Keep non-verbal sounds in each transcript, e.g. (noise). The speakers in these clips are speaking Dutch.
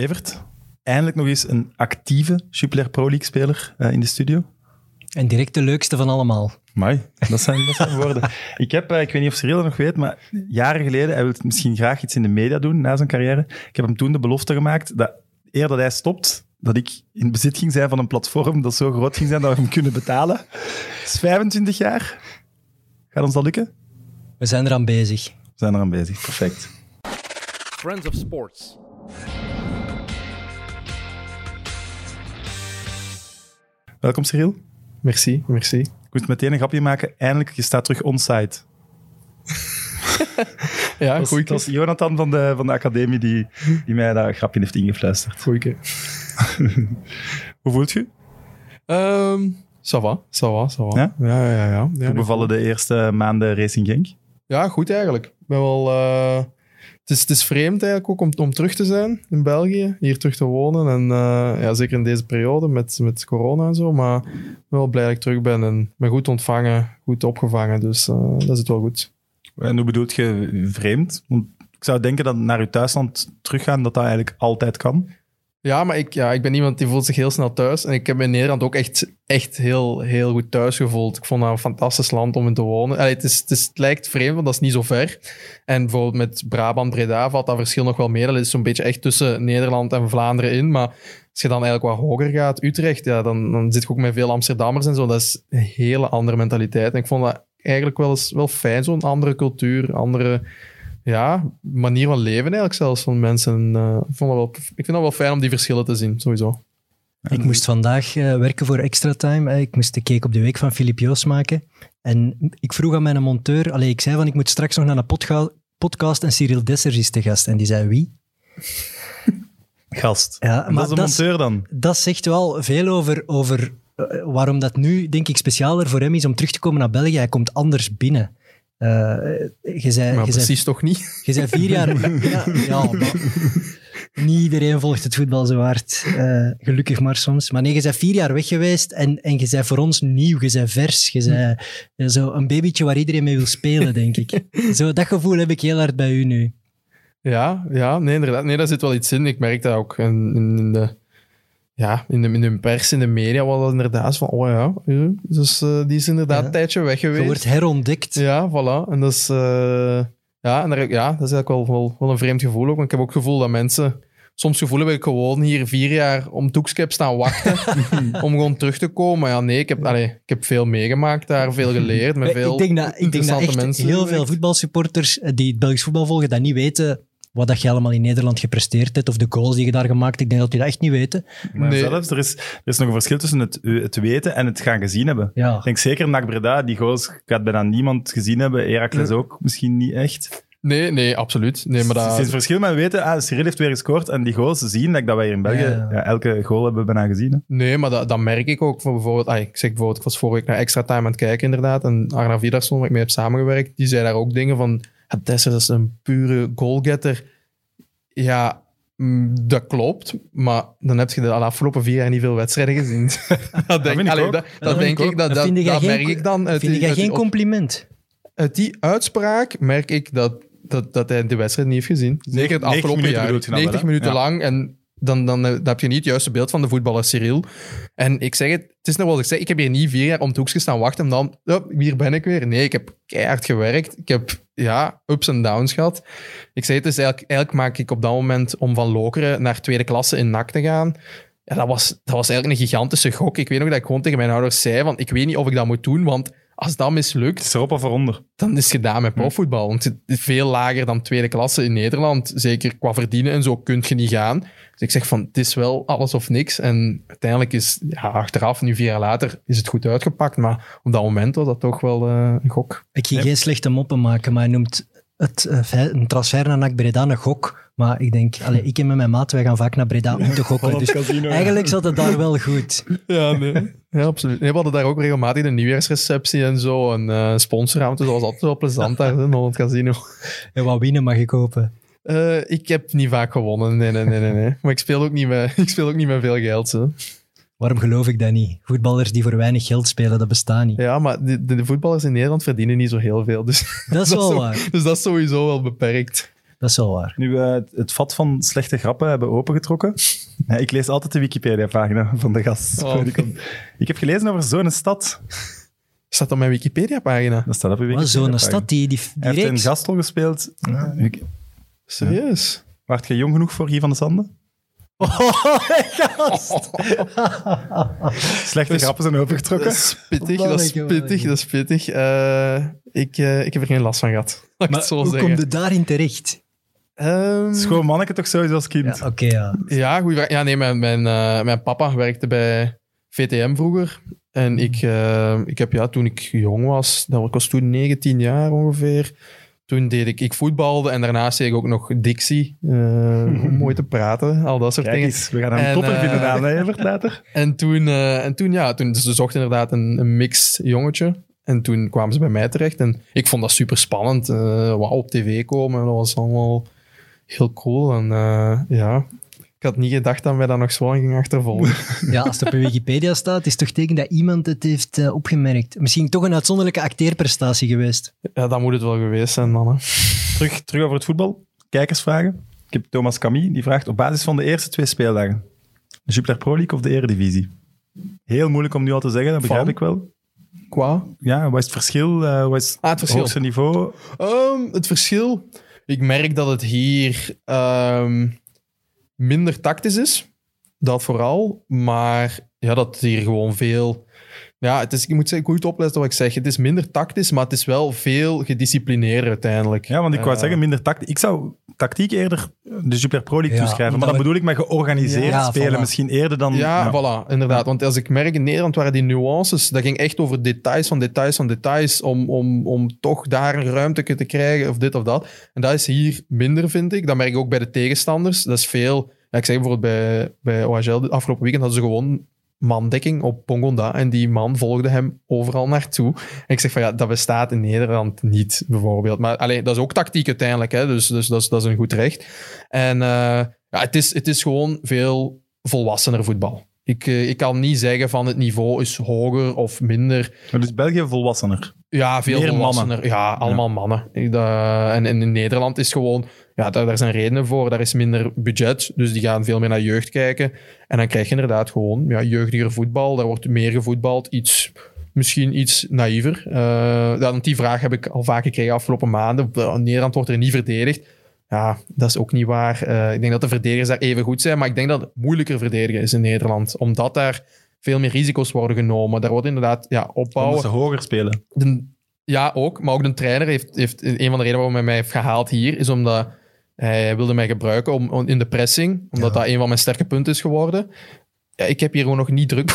Evert, eindelijk nog eens een actieve Jupiler Pro League speler uh, in de studio. En direct de leukste van allemaal. Mai, dat zijn, dat zijn woorden. (laughs) Ik heb, uh, ik weet niet of Cyril dat nog weet, maar jaren geleden, hij wil misschien graag iets in de media doen na zijn carrière. Ik heb hem toen de belofte gemaakt dat eer dat hij stopt, dat ik in bezit ging zijn van een platform dat zo groot ging zijn dat we hem kunnen betalen. Dat is 25 jaar. Gaat ons dat lukken? We zijn eraan bezig. We zijn eraan bezig, perfect. Friends of Sports. Welkom Cyril. Merci, merci. Ik moet meteen een grapje maken. Eindelijk, je staat terug onsite. (laughs) ja, goed. Dat was Jonathan van de, van de academie die, die mij dat grapje heeft ingefluisterd. Goeie. (laughs) Hoe voelt je? Um, ça va, ça va, ça va. Ja? Ja, ja, ja. ja Hoe bevallen de eerste maanden Racing Genk? Ja, goed eigenlijk. Ik ben wel... Uh het is, het is vreemd eigenlijk ook om, om terug te zijn in België, hier terug te wonen. En uh, ja, zeker in deze periode met, met corona en zo. Maar wel blij dat ik terug ben en ben goed ontvangen, goed opgevangen. Dus uh, dat zit wel goed. En hoe bedoelt je vreemd? Want ik zou denken dat naar je thuisland teruggaan, dat dat eigenlijk altijd kan. Ja, maar ik, ja, ik ben iemand die voelt zich heel snel thuis. En ik heb in Nederland ook echt, echt heel, heel goed thuis gevoeld. Ik vond dat een fantastisch land om in te wonen. Allee, het, is, het, is, het lijkt vreemd, want dat is niet zo ver. En bijvoorbeeld met Brabant-Breda valt dat verschil nog wel meer. Dat is zo'n beetje echt tussen Nederland en Vlaanderen in. Maar als je dan eigenlijk wat hoger gaat, Utrecht, ja, dan, dan zit je ook met veel Amsterdammers en zo. Dat is een hele andere mentaliteit. En ik vond dat eigenlijk wel eens wel fijn, zo'n andere cultuur, andere ja, manier van leven eigenlijk zelfs van mensen. Uh, ik, vond dat wel, ik vind het wel fijn om die verschillen te zien, sowieso. Ik moest vandaag uh, werken voor Extra Time. Ik moest de cake op de week van Filip Joos maken. En ik vroeg aan mijn monteur, allee, ik zei van ik moet straks nog naar een podcast en Cyril Dessers is te gast. En die zei wie? (laughs) Gast. Ja, maar dat is de monteur dan? Dat zegt wel veel over, over uh, waarom dat nu, denk ik, specialer voor hem is om terug te komen naar België. Hij komt anders binnen. Uh, je zei, maar je precies zei, toch niet? Je zei vier jaar... (laughs) ja, ja maar niet iedereen volgt het voetbal zo hard. Uh, gelukkig maar soms. Maar nee, je bent vier jaar weg geweest en, en je bent voor ons nieuw, je bent vers. Je bent uh, zo een babytje waar iedereen mee wil spelen, denk ik. (laughs) Zo, dat gevoel heb ik heel hard bij u nu. Ja, ja nee, inderdaad. Nee, daar zit wel iets in. Ik merk dat ook in, in de ja, in de, in de pers, in de media, was dat inderdaad van, oh ja, dus uh, die is inderdaad een tijdje weg geweest. Je wordt herontdekt. Ja, voilà. En dat is, uh, ja, en daar, ja, dat is eigenlijk wel, wel, wel, een vreemd gevoel ook. Want ik heb ook het gevoel dat mensen soms gevoel hebben, ik gewoon hier vier jaar om Toekskep staan wachten (laughs) om gewoon terug te komen. Ja, nee, ik heb, allee, ik heb veel meegemaakt daar, veel geleerd, met veel ik denk dat, ik denk dat echt mensen. heel veel voetbalsupporters die het Belgisch voetbal volgen, dat niet weten wat dat je allemaal in Nederland gepresteerd hebt of de goals die je daar gemaakt hebt. Ik denk dat die dat echt niet weten. Maar nee. zelfs, er is, er is nog een verschil tussen het, het weten en het gaan gezien hebben. Ja. Ik denk zeker NAC Breda, die goals gaat bijna niemand gezien hebben. Heracles ook misschien niet echt. Nee, nee, absoluut. Nee, maar dat... Het is het verschil met weten, ah, Cyril heeft weer gescoord en die goals zien, dat wij hier in België ja, ja. elke goal hebben bijna gezien. Hè. Nee, maar dat, dat merk ik ook. Voor bijvoorbeeld, ah, ik zeg bijvoorbeeld, ik was vorige week naar Extra Time aan het kijken inderdaad, en Arna Vidarsson, waar ik mee heb samengewerkt, die zei daar ook dingen van, dat is een pure goalgetter ja, mm, dat klopt, maar dan heb je de afgelopen vier jaar niet veel wedstrijden gezien. (laughs) dat denk, dat, dat, dat denk ik, dat, dat, dat merk ik dan. Vind jij geen compliment? Uit die uitspraak merk ik dat, dat, dat hij de wedstrijd niet heeft gezien. Zeker het afgelopen jaar. 90 minuten lang. En dan, dan, dan, heb je niet het juiste beeld van de voetballer Cyril. En ik zeg het, het is nog wel ik zeg, ik heb hier niet vier jaar om het hoekje staan wachten en dan, oh, hier ben ik weer. Nee, ik heb keihard gewerkt. Ik heb, ja, ups en downs gehad. Ik zeg het, dus eigenlijk, eigenlijk maak ik op dat moment om van Lokeren naar tweede klasse in NAC te gaan. Ja, dat was, dat was eigenlijk een gigantische gok. Ik weet nog dat ik gewoon tegen mijn ouders zei van, ik weet niet of ik dat moet doen, want als dat mislukt... Is erop of eronder? Dan is het gedaan met hm. profvoetbal. Want het is veel lager dan tweede klasse in Nederland. Zeker qua verdienen en zo kun je niet gaan. Dus ik zeg van, het is wel alles of niks. En uiteindelijk is, ja, achteraf, nu vier jaar later, is het goed uitgepakt. Maar op dat moment was dat toch wel uh, een gok. Ik ging geen slechte moppen maken, maar hij noemt het, uh, een transfer naar NAC Breda een gok. Maar ik denk, allez, ik en met mijn maat, wij gaan vaak naar Breda om te gokken. Dus eigenlijk zat het daar wel goed. Ja, nee. Ja, absoluut. Nee, we hadden daar ook regelmatig een nieuwjaarsreceptie en zo. Een uh, sponsorruimte, dat was altijd wel plezant daar in het casino. (laughs) En wat winnen mag ik hopen? Uh, ik heb niet vaak gewonnen, nee, nee, nee, nee. nee. Maar ik speel ook niet met, (laughs) ik speel ook niet met veel geld. Zo. Waarom geloof ik dat niet? Voetballers die voor weinig geld spelen, dat bestaat niet. Ja, maar de, de voetballers in Nederland verdienen niet zo heel veel. Dus dat is (laughs) wel waar. Dus dat is sowieso wel beperkt. Dat is wel waar. Nu we het, het vat van slechte grappen hebben opengetrokken. Ja, (laughs) ik lees altijd de Wikipedia-pagina van de gast. Oh. Ik, ik heb gelezen over zo'n stad. Staat op mijn Wikipedia-pagina. Dat staat op Wikipedia-pagina. zo'n stad, die, die, die Hij heeft in reeks. Gastel gespeeld. Ik- Serieus? Waart je jong genoeg voor Guy van de Sande? (laughs) Oh, gast. (laughs) Slechte Dus- grappen zijn opengetrokken. Dat is pittig, dat is pittig, dat is pittig. Eh, ik, eh, ik heb er geen last van gehad. Laat ik Maar het zo hoe zeggen. kom je daarin terecht? Ehm, Schoon manneke toch sowieso als kind. Ja, oké, ja. Ja, goeie vraag. Ja, nee, mijn, mijn, eh, mijn papa werkte bij VTM vroeger. En ik, eh, ik heb, ja, toen ik jong was, dat ik was toen 19 jaar ongeveer. Toen deed ik, ik voetbalde en daarnaast deed ik ook nog Dixie. eh, om (laughs) mooi te praten, al dat soort Kijk dingen. we gaan hem topper vinden aan, hè, later. (laughs) En toen, eh, en toen ja, toen, ze zochten inderdaad een, een mixed jongetje. En toen kwamen ze bij mij terecht. En ik vond dat super spannend. eh wauw, op tv komen, dat was allemaal heel cool. En eh, ja, ik had niet gedacht dat wij dat nog zo lang gingen achtervolgen. (laughs) ja, als het op je Wikipedia staat, is toch teken dat iemand het heeft eh, opgemerkt. Misschien toch een uitzonderlijke acteerprestatie geweest. ja, dat moet het wel geweest zijn, mannen. Terug, terug over het voetbal. Kijkersvragen. Ik heb Thomas Camille, die vraagt op basis van de eerste twee speeldagen. De Jupiler Pro League of de Eredivisie? Heel moeilijk om nu al te zeggen, dat begrijp Van? ik wel. Qua? Ja, wat is het verschil? Eh, wat is Ah, het verschil. hoogste niveau? Ehm, het verschil. Ik merk dat het hier ehm, minder tactisch is. Dat vooral. Maar ja, dat hier gewoon veel. Ja, het is, ik moet zeggen, goed opletten wat ik zeg. Het is minder tactisch, maar het is wel veel gedisciplineerder uiteindelijk. Ja, want ik wou Eh, zeggen, minder tactiek. Ik zou tactiek eerder de Jupiler Pro League Ja, toeschrijven. Maar dan bedoel ik met georganiseerd Ja, spelen voilà. misschien eerder dan... Ja, voilà, inderdaad. Want als ik merk in Nederland waren die nuances, dat ging echt over details van details van details, om, om, om toch daar een ruimte te krijgen of dit of dat. En dat is hier minder, vind ik. Dat merk ik ook bij de tegenstanders. Dat is veel... Ja, ik zeg bijvoorbeeld bij, bij OHL, de afgelopen weekend hadden ze gewoon mandekking op Pongonda en die man volgde hem overal naartoe. En ik zeg van ja, dat bestaat in Nederland niet, bijvoorbeeld. Maar alleen, dat is ook tactiek uiteindelijk, hè? dus, dus dat, is, dat is een goed recht. En eh, ja, het, is, het is gewoon veel volwassener voetbal. Ik, eh, ik kan niet zeggen van het niveau is hoger of minder. Maar dus België volwassener. Ja, veel Meer volwassener. Ja, allemaal mannen. Dat- en, en in Nederland is gewoon... Ja, daar, daar zijn redenen voor. Daar is minder budget, dus die gaan veel meer naar jeugd kijken. En dan krijg je inderdaad gewoon ja, jeugdiger voetbal. Daar wordt meer gevoetbald. Iets, misschien iets naïver. Eh, want die vraag heb ik al vaak gekregen afgelopen maanden. In Nederland wordt er niet verdedigd. Ja, dat is ook niet waar. Eh, ik denk dat de verdedigers daar even goed zijn, maar ik denk dat het moeilijker verdedigen is in Nederland. Omdat daar veel meer risico's worden genomen. Daar wordt inderdaad ja, opbouwen. Omdat ze hoger spelen. De- ja, ook. Maar ook de trainer heeft, heeft... Een van de redenen waarom hij mij heeft gehaald hier, is omdat hij wilde mij gebruiken om, om- in de pressing. Omdat dat een van mijn sterke punten is geworden. Ja, ik heb hier gewoon nog niet druk.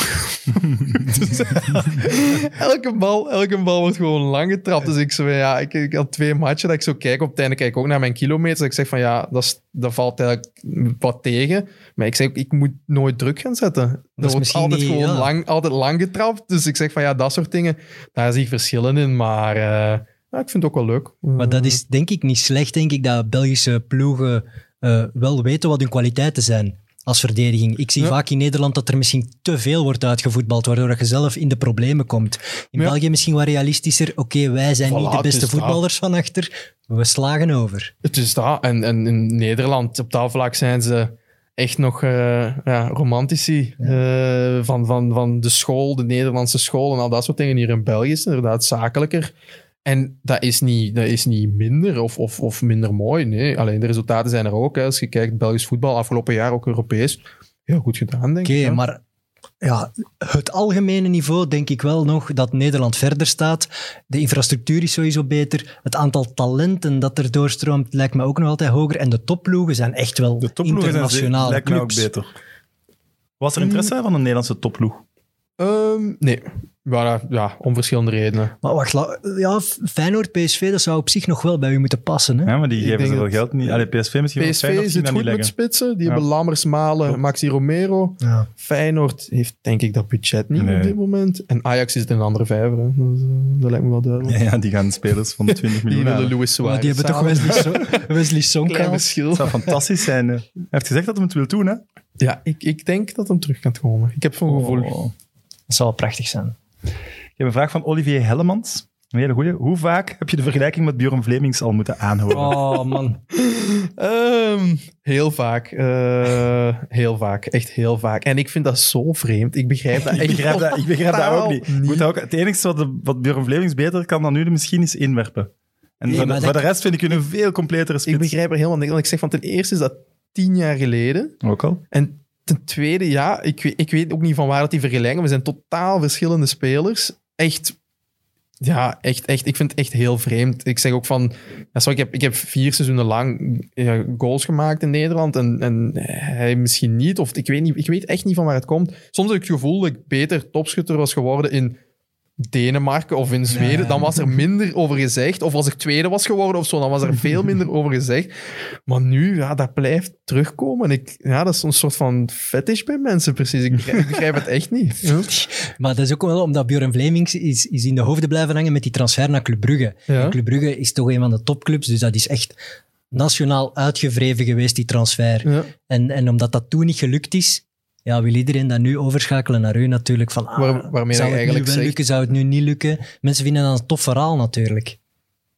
Dus, (laughs) elke, bal, elke bal wordt gewoon lang getrapt. Dus ik, zo, ja, ik, ik had twee matchen dat ik zo kijk. Op het einde kijk ik ook naar mijn kilometers. Dat ik zeg van ja, dat, is, dat valt eigenlijk wat tegen. Maar ik zeg ook, ik moet nooit druk gaan zetten. Er wordt misschien altijd niet, gewoon ja. lang, altijd lang getrapt. Dus ik zeg van ja, dat soort dingen, daar zie ik verschillen in. Maar eh, ja, ik vind het ook wel leuk. Maar dat is denk ik niet slecht, denk ik, dat Belgische ploegen eh, wel weten wat hun kwaliteiten zijn als verdediging. Ik zie Ja. vaak in Nederland dat er misschien te veel wordt uitgevoetbald, waardoor dat je zelf in de problemen komt. In Ja. België misschien wat realistischer. Oké, wij zijn Voilà, niet de beste dat. voetballers van achter. We slagen over. Het is dat. En, en in Nederland, op dat vlak zijn ze echt nog eh ja, romantici. eh, van, van, van de school, de Nederlandse school en al dat soort dingen. Hier in België is het inderdaad zakelijker. En dat is niet, dat is niet minder of, of, of minder mooi. Nee, alleen de resultaten zijn er ook. Hè. Als je kijkt, Belgisch voetbal afgelopen jaar, ook Europees. Heel goed gedaan, denk Oké, ik. hè. maar ja, het algemene niveau denk ik wel nog dat Nederland verder staat. De infrastructuur is sowieso beter. Het aantal talenten dat er doorstroomt lijkt me ook nog altijd hoger. En de topploegen zijn echt wel De internationale lijkt mij ook beter. Was er interesse van een Nederlandse topploeg? Ehm, nee, maar, ja, om verschillende redenen. Maar wacht, ja, Feyenoord, PSV, dat zou op zich nog wel bij u moeten passen. Hè? Ja, maar die Ik geven zoveel geld niet. Allee, PSV misschien wel PSV Feyenoord zit goed niet met leggen. spitsen. Die Ja. hebben Lammers, Malen, Klopt. Maxi Romero. Ja. Feyenoord heeft denk ik dat budget niet Nee. op dit moment. En Ajax zit in een andere vijver. Hè. Dat, is, eh, dat lijkt me wel duidelijk. Ja, ja, die gaan spelers van (laughs) 20 Die miljoen willen halen. Louis Suarez Maar die hebben toch. Wesley, so (laughs) Wesley gehaald? verschil. Dat zou fantastisch zijn. hè. Hij heeft gezegd dat hij het wil doen, hè? Ja, ik, ik denk dat hem terug kan komen. Ik heb zo'n gevoel. Oh. Dat zou wel prachtig zijn. Ik heb een vraag van Olivier Hellemans. Een hele goeie. Hoe vaak heb je de vergelijking met Björn Vlemings al moeten aanhoren? Oh, man. (laughs) Ehm, heel vaak. eh, heel vaak. Echt heel vaak. En ik vind dat zo vreemd. Ik begrijp dat (laughs) echt Ik begrijp dat, ik begrijp dat ook niet. Moet ook, het enige wat, de, wat Björn Vlemings beter kan dan nu misschien is inwerpen. En Nee, voor, de, voor rest vind ik u een veel completere Ik spits. begrijp er helemaal niks van. Ik zeg van ten eerste is dat tien jaar geleden. Ook al. En ten tweede, ja, ik weet, ik weet ook niet van waar dat die vergelijken. We zijn totaal verschillende spelers. Echt, ja, echt, echt. Ik vind het echt heel vreemd. Ik zeg ook van, ja, zo, ik, heb, ik heb vier seizoenen lang goals gemaakt in Nederland en, en hij misschien niet. Of ik weet, niet, ik weet echt niet van waar het komt. Soms heb ik het gevoel dat ik beter topschutter was geworden in Denemarken of in Zweden, Nee. dan was er minder over gezegd. Of als ik tweede was geworden of zo, dan was er veel (laughs) minder over gezegd. Maar nu, ja, dat blijft terugkomen. En ik, ja, dat is een soort van fetish bij mensen, precies. Ik begrijp, het echt niet. Ja. (laughs) Maar dat is ook wel omdat Björn Vlemings is, is in de hoofden blijven hangen met die transfer naar Club Brugge. Ja. Club Brugge is toch een van de topclubs, dus dat is echt nationaal uitgevreven geweest, die transfer. Ja. En, en omdat dat toen niet gelukt is, ja, wil iedereen dat nu overschakelen naar u natuurlijk. Van, ah, Waar- waarmee zou het nu eigenlijk wel zegt- lukken, zou het nu niet lukken? Mensen vinden dat een tof verhaal natuurlijk.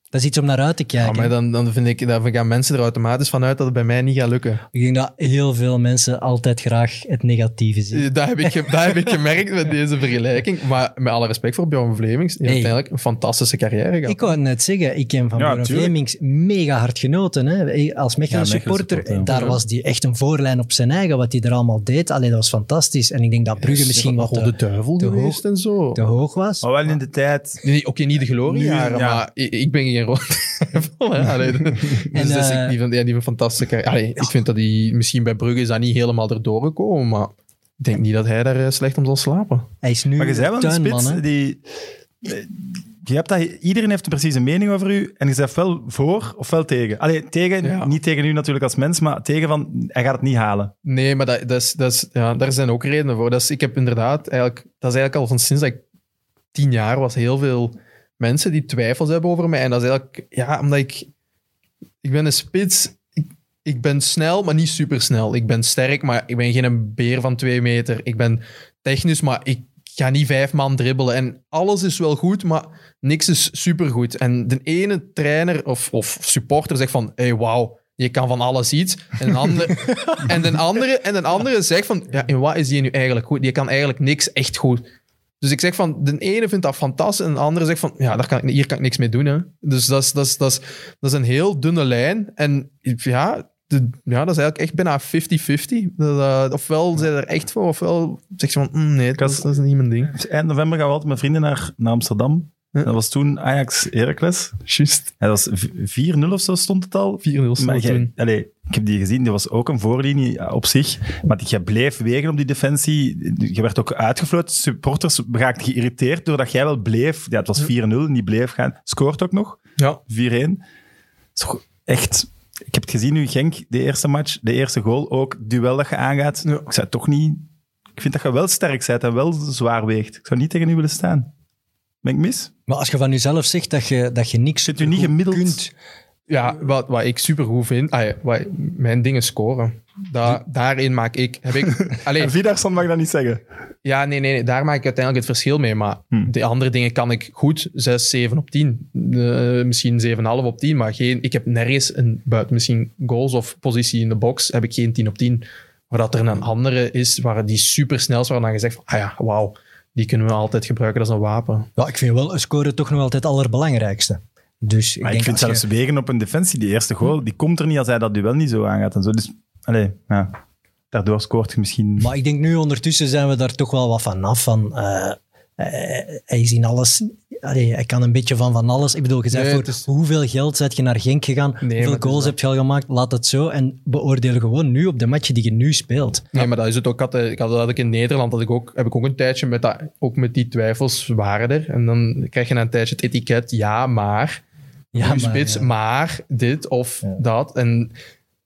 Dat is iets om naar uit te Ja, kijken. maar dan, dan, vind ik, dan gaan mensen er automatisch vanuit dat het bij mij niet gaat lukken. Ik denk dat heel veel mensen altijd graag het negatieve zien. Dat heb ik, dat heb ik gemerkt met deze vergelijking. Maar met alle respect voor Bjorn Vlemings, die heeft Hey. uiteindelijk een fantastische carrière gehad. Ik wou het net zeggen, ik heb van Ja, Björn tuurlijk. Vlemings mega hard genoten. Hè. Als Mechelen Ja, supporter, ja. daar Ja. was die echt een voorlijn op zijn eigen, wat hij er allemaal deed. Allee, dat was fantastisch. En ik denk dat Brugge misschien wat de te, duivel te geweest hoog- en zo. te hoog was. Maar wel in de tijd... Nee, Oké, niet de gloriejaren, ja. maar ik, ik ben (laughs) Allee, dus En, dus eh, ik, die, van, ja, die van fantastische. Allee, Ik vind dat hij misschien bij Brugge is dat niet helemaal erdoor gekomen, maar ik denk niet dat hij daar eh, slecht om zal slapen. Hij is nu Maar je bent wel een tuinman. spits die... Je hebt dat, iedereen heeft een precieze mening over u en je zegt wel voor of wel tegen. Allee, tegen, Ja. niet tegen u natuurlijk als mens, maar tegen van, hij gaat het niet halen. Nee, maar dat, dat is, dat is, ja, daar zijn ook redenen voor. Dat is, ik heb inderdaad eigenlijk, dat is eigenlijk al van sinds dat ik tien jaar was, heel veel mensen die twijfels hebben over mij. En dat is eigenlijk, ja, omdat ik, ik ben een spits. Ik, ik ben snel, maar niet supersnel. Ik ben sterk, maar ik ben geen beer van twee meter. Ik ben technisch, maar ik ga niet vijf man dribbelen. En alles is wel goed, maar niks is supergoed. En de ene trainer of, of supporter zegt van, hey, wauw, je kan van alles iets. En, een andere, (laughs) en, de andere, en een andere zegt van, ja, in wat is die nu eigenlijk goed? Die kan eigenlijk niks echt goed. Dus ik zeg van, de ene vindt dat fantastisch en de andere zegt van, ja, daar kan ik, hier kan ik niks mee doen. Hè. Dus dat is, dat, is, dat, is, dat is een heel dunne lijn. En ja, de, ja dat is eigenlijk echt bijna 50-50. Dat, eh, ofwel zijn er echt voor, ofwel zeg je van, mm, nee, dat is, dat is niet mijn ding. Dus eind november gaan we altijd met vrienden naar, naar Amsterdam. Ja. Dat was toen Ajax Heracles. Juist. Dat was v- 4-0 of zo stond het al. 4-0 stond Maar het jij- toen. allee, ik heb die gezien, die was ook een voorlinie ja, op zich. Maar jij bleef wegen op die defensie. Je werd ook uitgefloten. Supporters geraakten geïrriteerd doordat jij wel bleef. Ja, het was 4-0 en die bleef gaan. Scoort ook nog, 4-1. Ja. Zo, Echt, ik heb het gezien nu, Genk, de eerste match, de eerste goal, ook duel dat je aangaat. Ja. Ik zou toch niet... Ik vind dat je wel sterk bent en wel zwaar weegt. Ik zou niet tegen u willen staan. Ben ik mis? Maar als je van jezelf zegt dat je, dat je niks Zit u niet gemiddeld? kunt... Ja, wat, wat ik super goed vind, ah ja, wat, mijn dingen scoren. Da, daarin maak ik. Heb ik (laughs) alleen, mag dat niet zeggen. ja, nee, nee, nee, daar maak ik uiteindelijk het verschil mee. Maar Hmm. de andere dingen kan ik goed 6, 7 op 10. Eh, misschien 7,5 op 10. Maar geen, ik heb nergens een buiten misschien goals of positie in de box, heb ik geen 10 op 10. Maar dat er een andere is waar die super snel is, waar dan gezegd van, ah ja, wauw, die kunnen we altijd gebruiken als een wapen. Ja, ik vind wel een score toch nog altijd het allerbelangrijkste. Dus ik Maar ik, denk vind als je- zelfs wegen op een defensie, die eerste goal, die komt er niet als hij dat duel niet zo aangaat en zo. Dus, allee, ja. Daardoor scoort je misschien... Maar ik denk nu ondertussen zijn we daar toch wel wat van af. Van, eh, eh, hij is in alles... Allee, hij kan een beetje van van alles. Ik bedoel, je zei Nee, voor is- hoeveel geld zet je naar Genk gegaan? hoeveel goals dat. heb je al gemaakt? Laat het zo. En beoordeel gewoon nu op de matchen die je nu speelt. Nee, maar dat is het ook. Ik had, eh, ik had dat ik in Nederland had ik ook, heb ik ook een tijdje met, dat, ook met die twijfels waren er. En dan krijg je na een tijdje het etiket, ja, maar. Ja, maar, spits, ja. maar dit of dat. En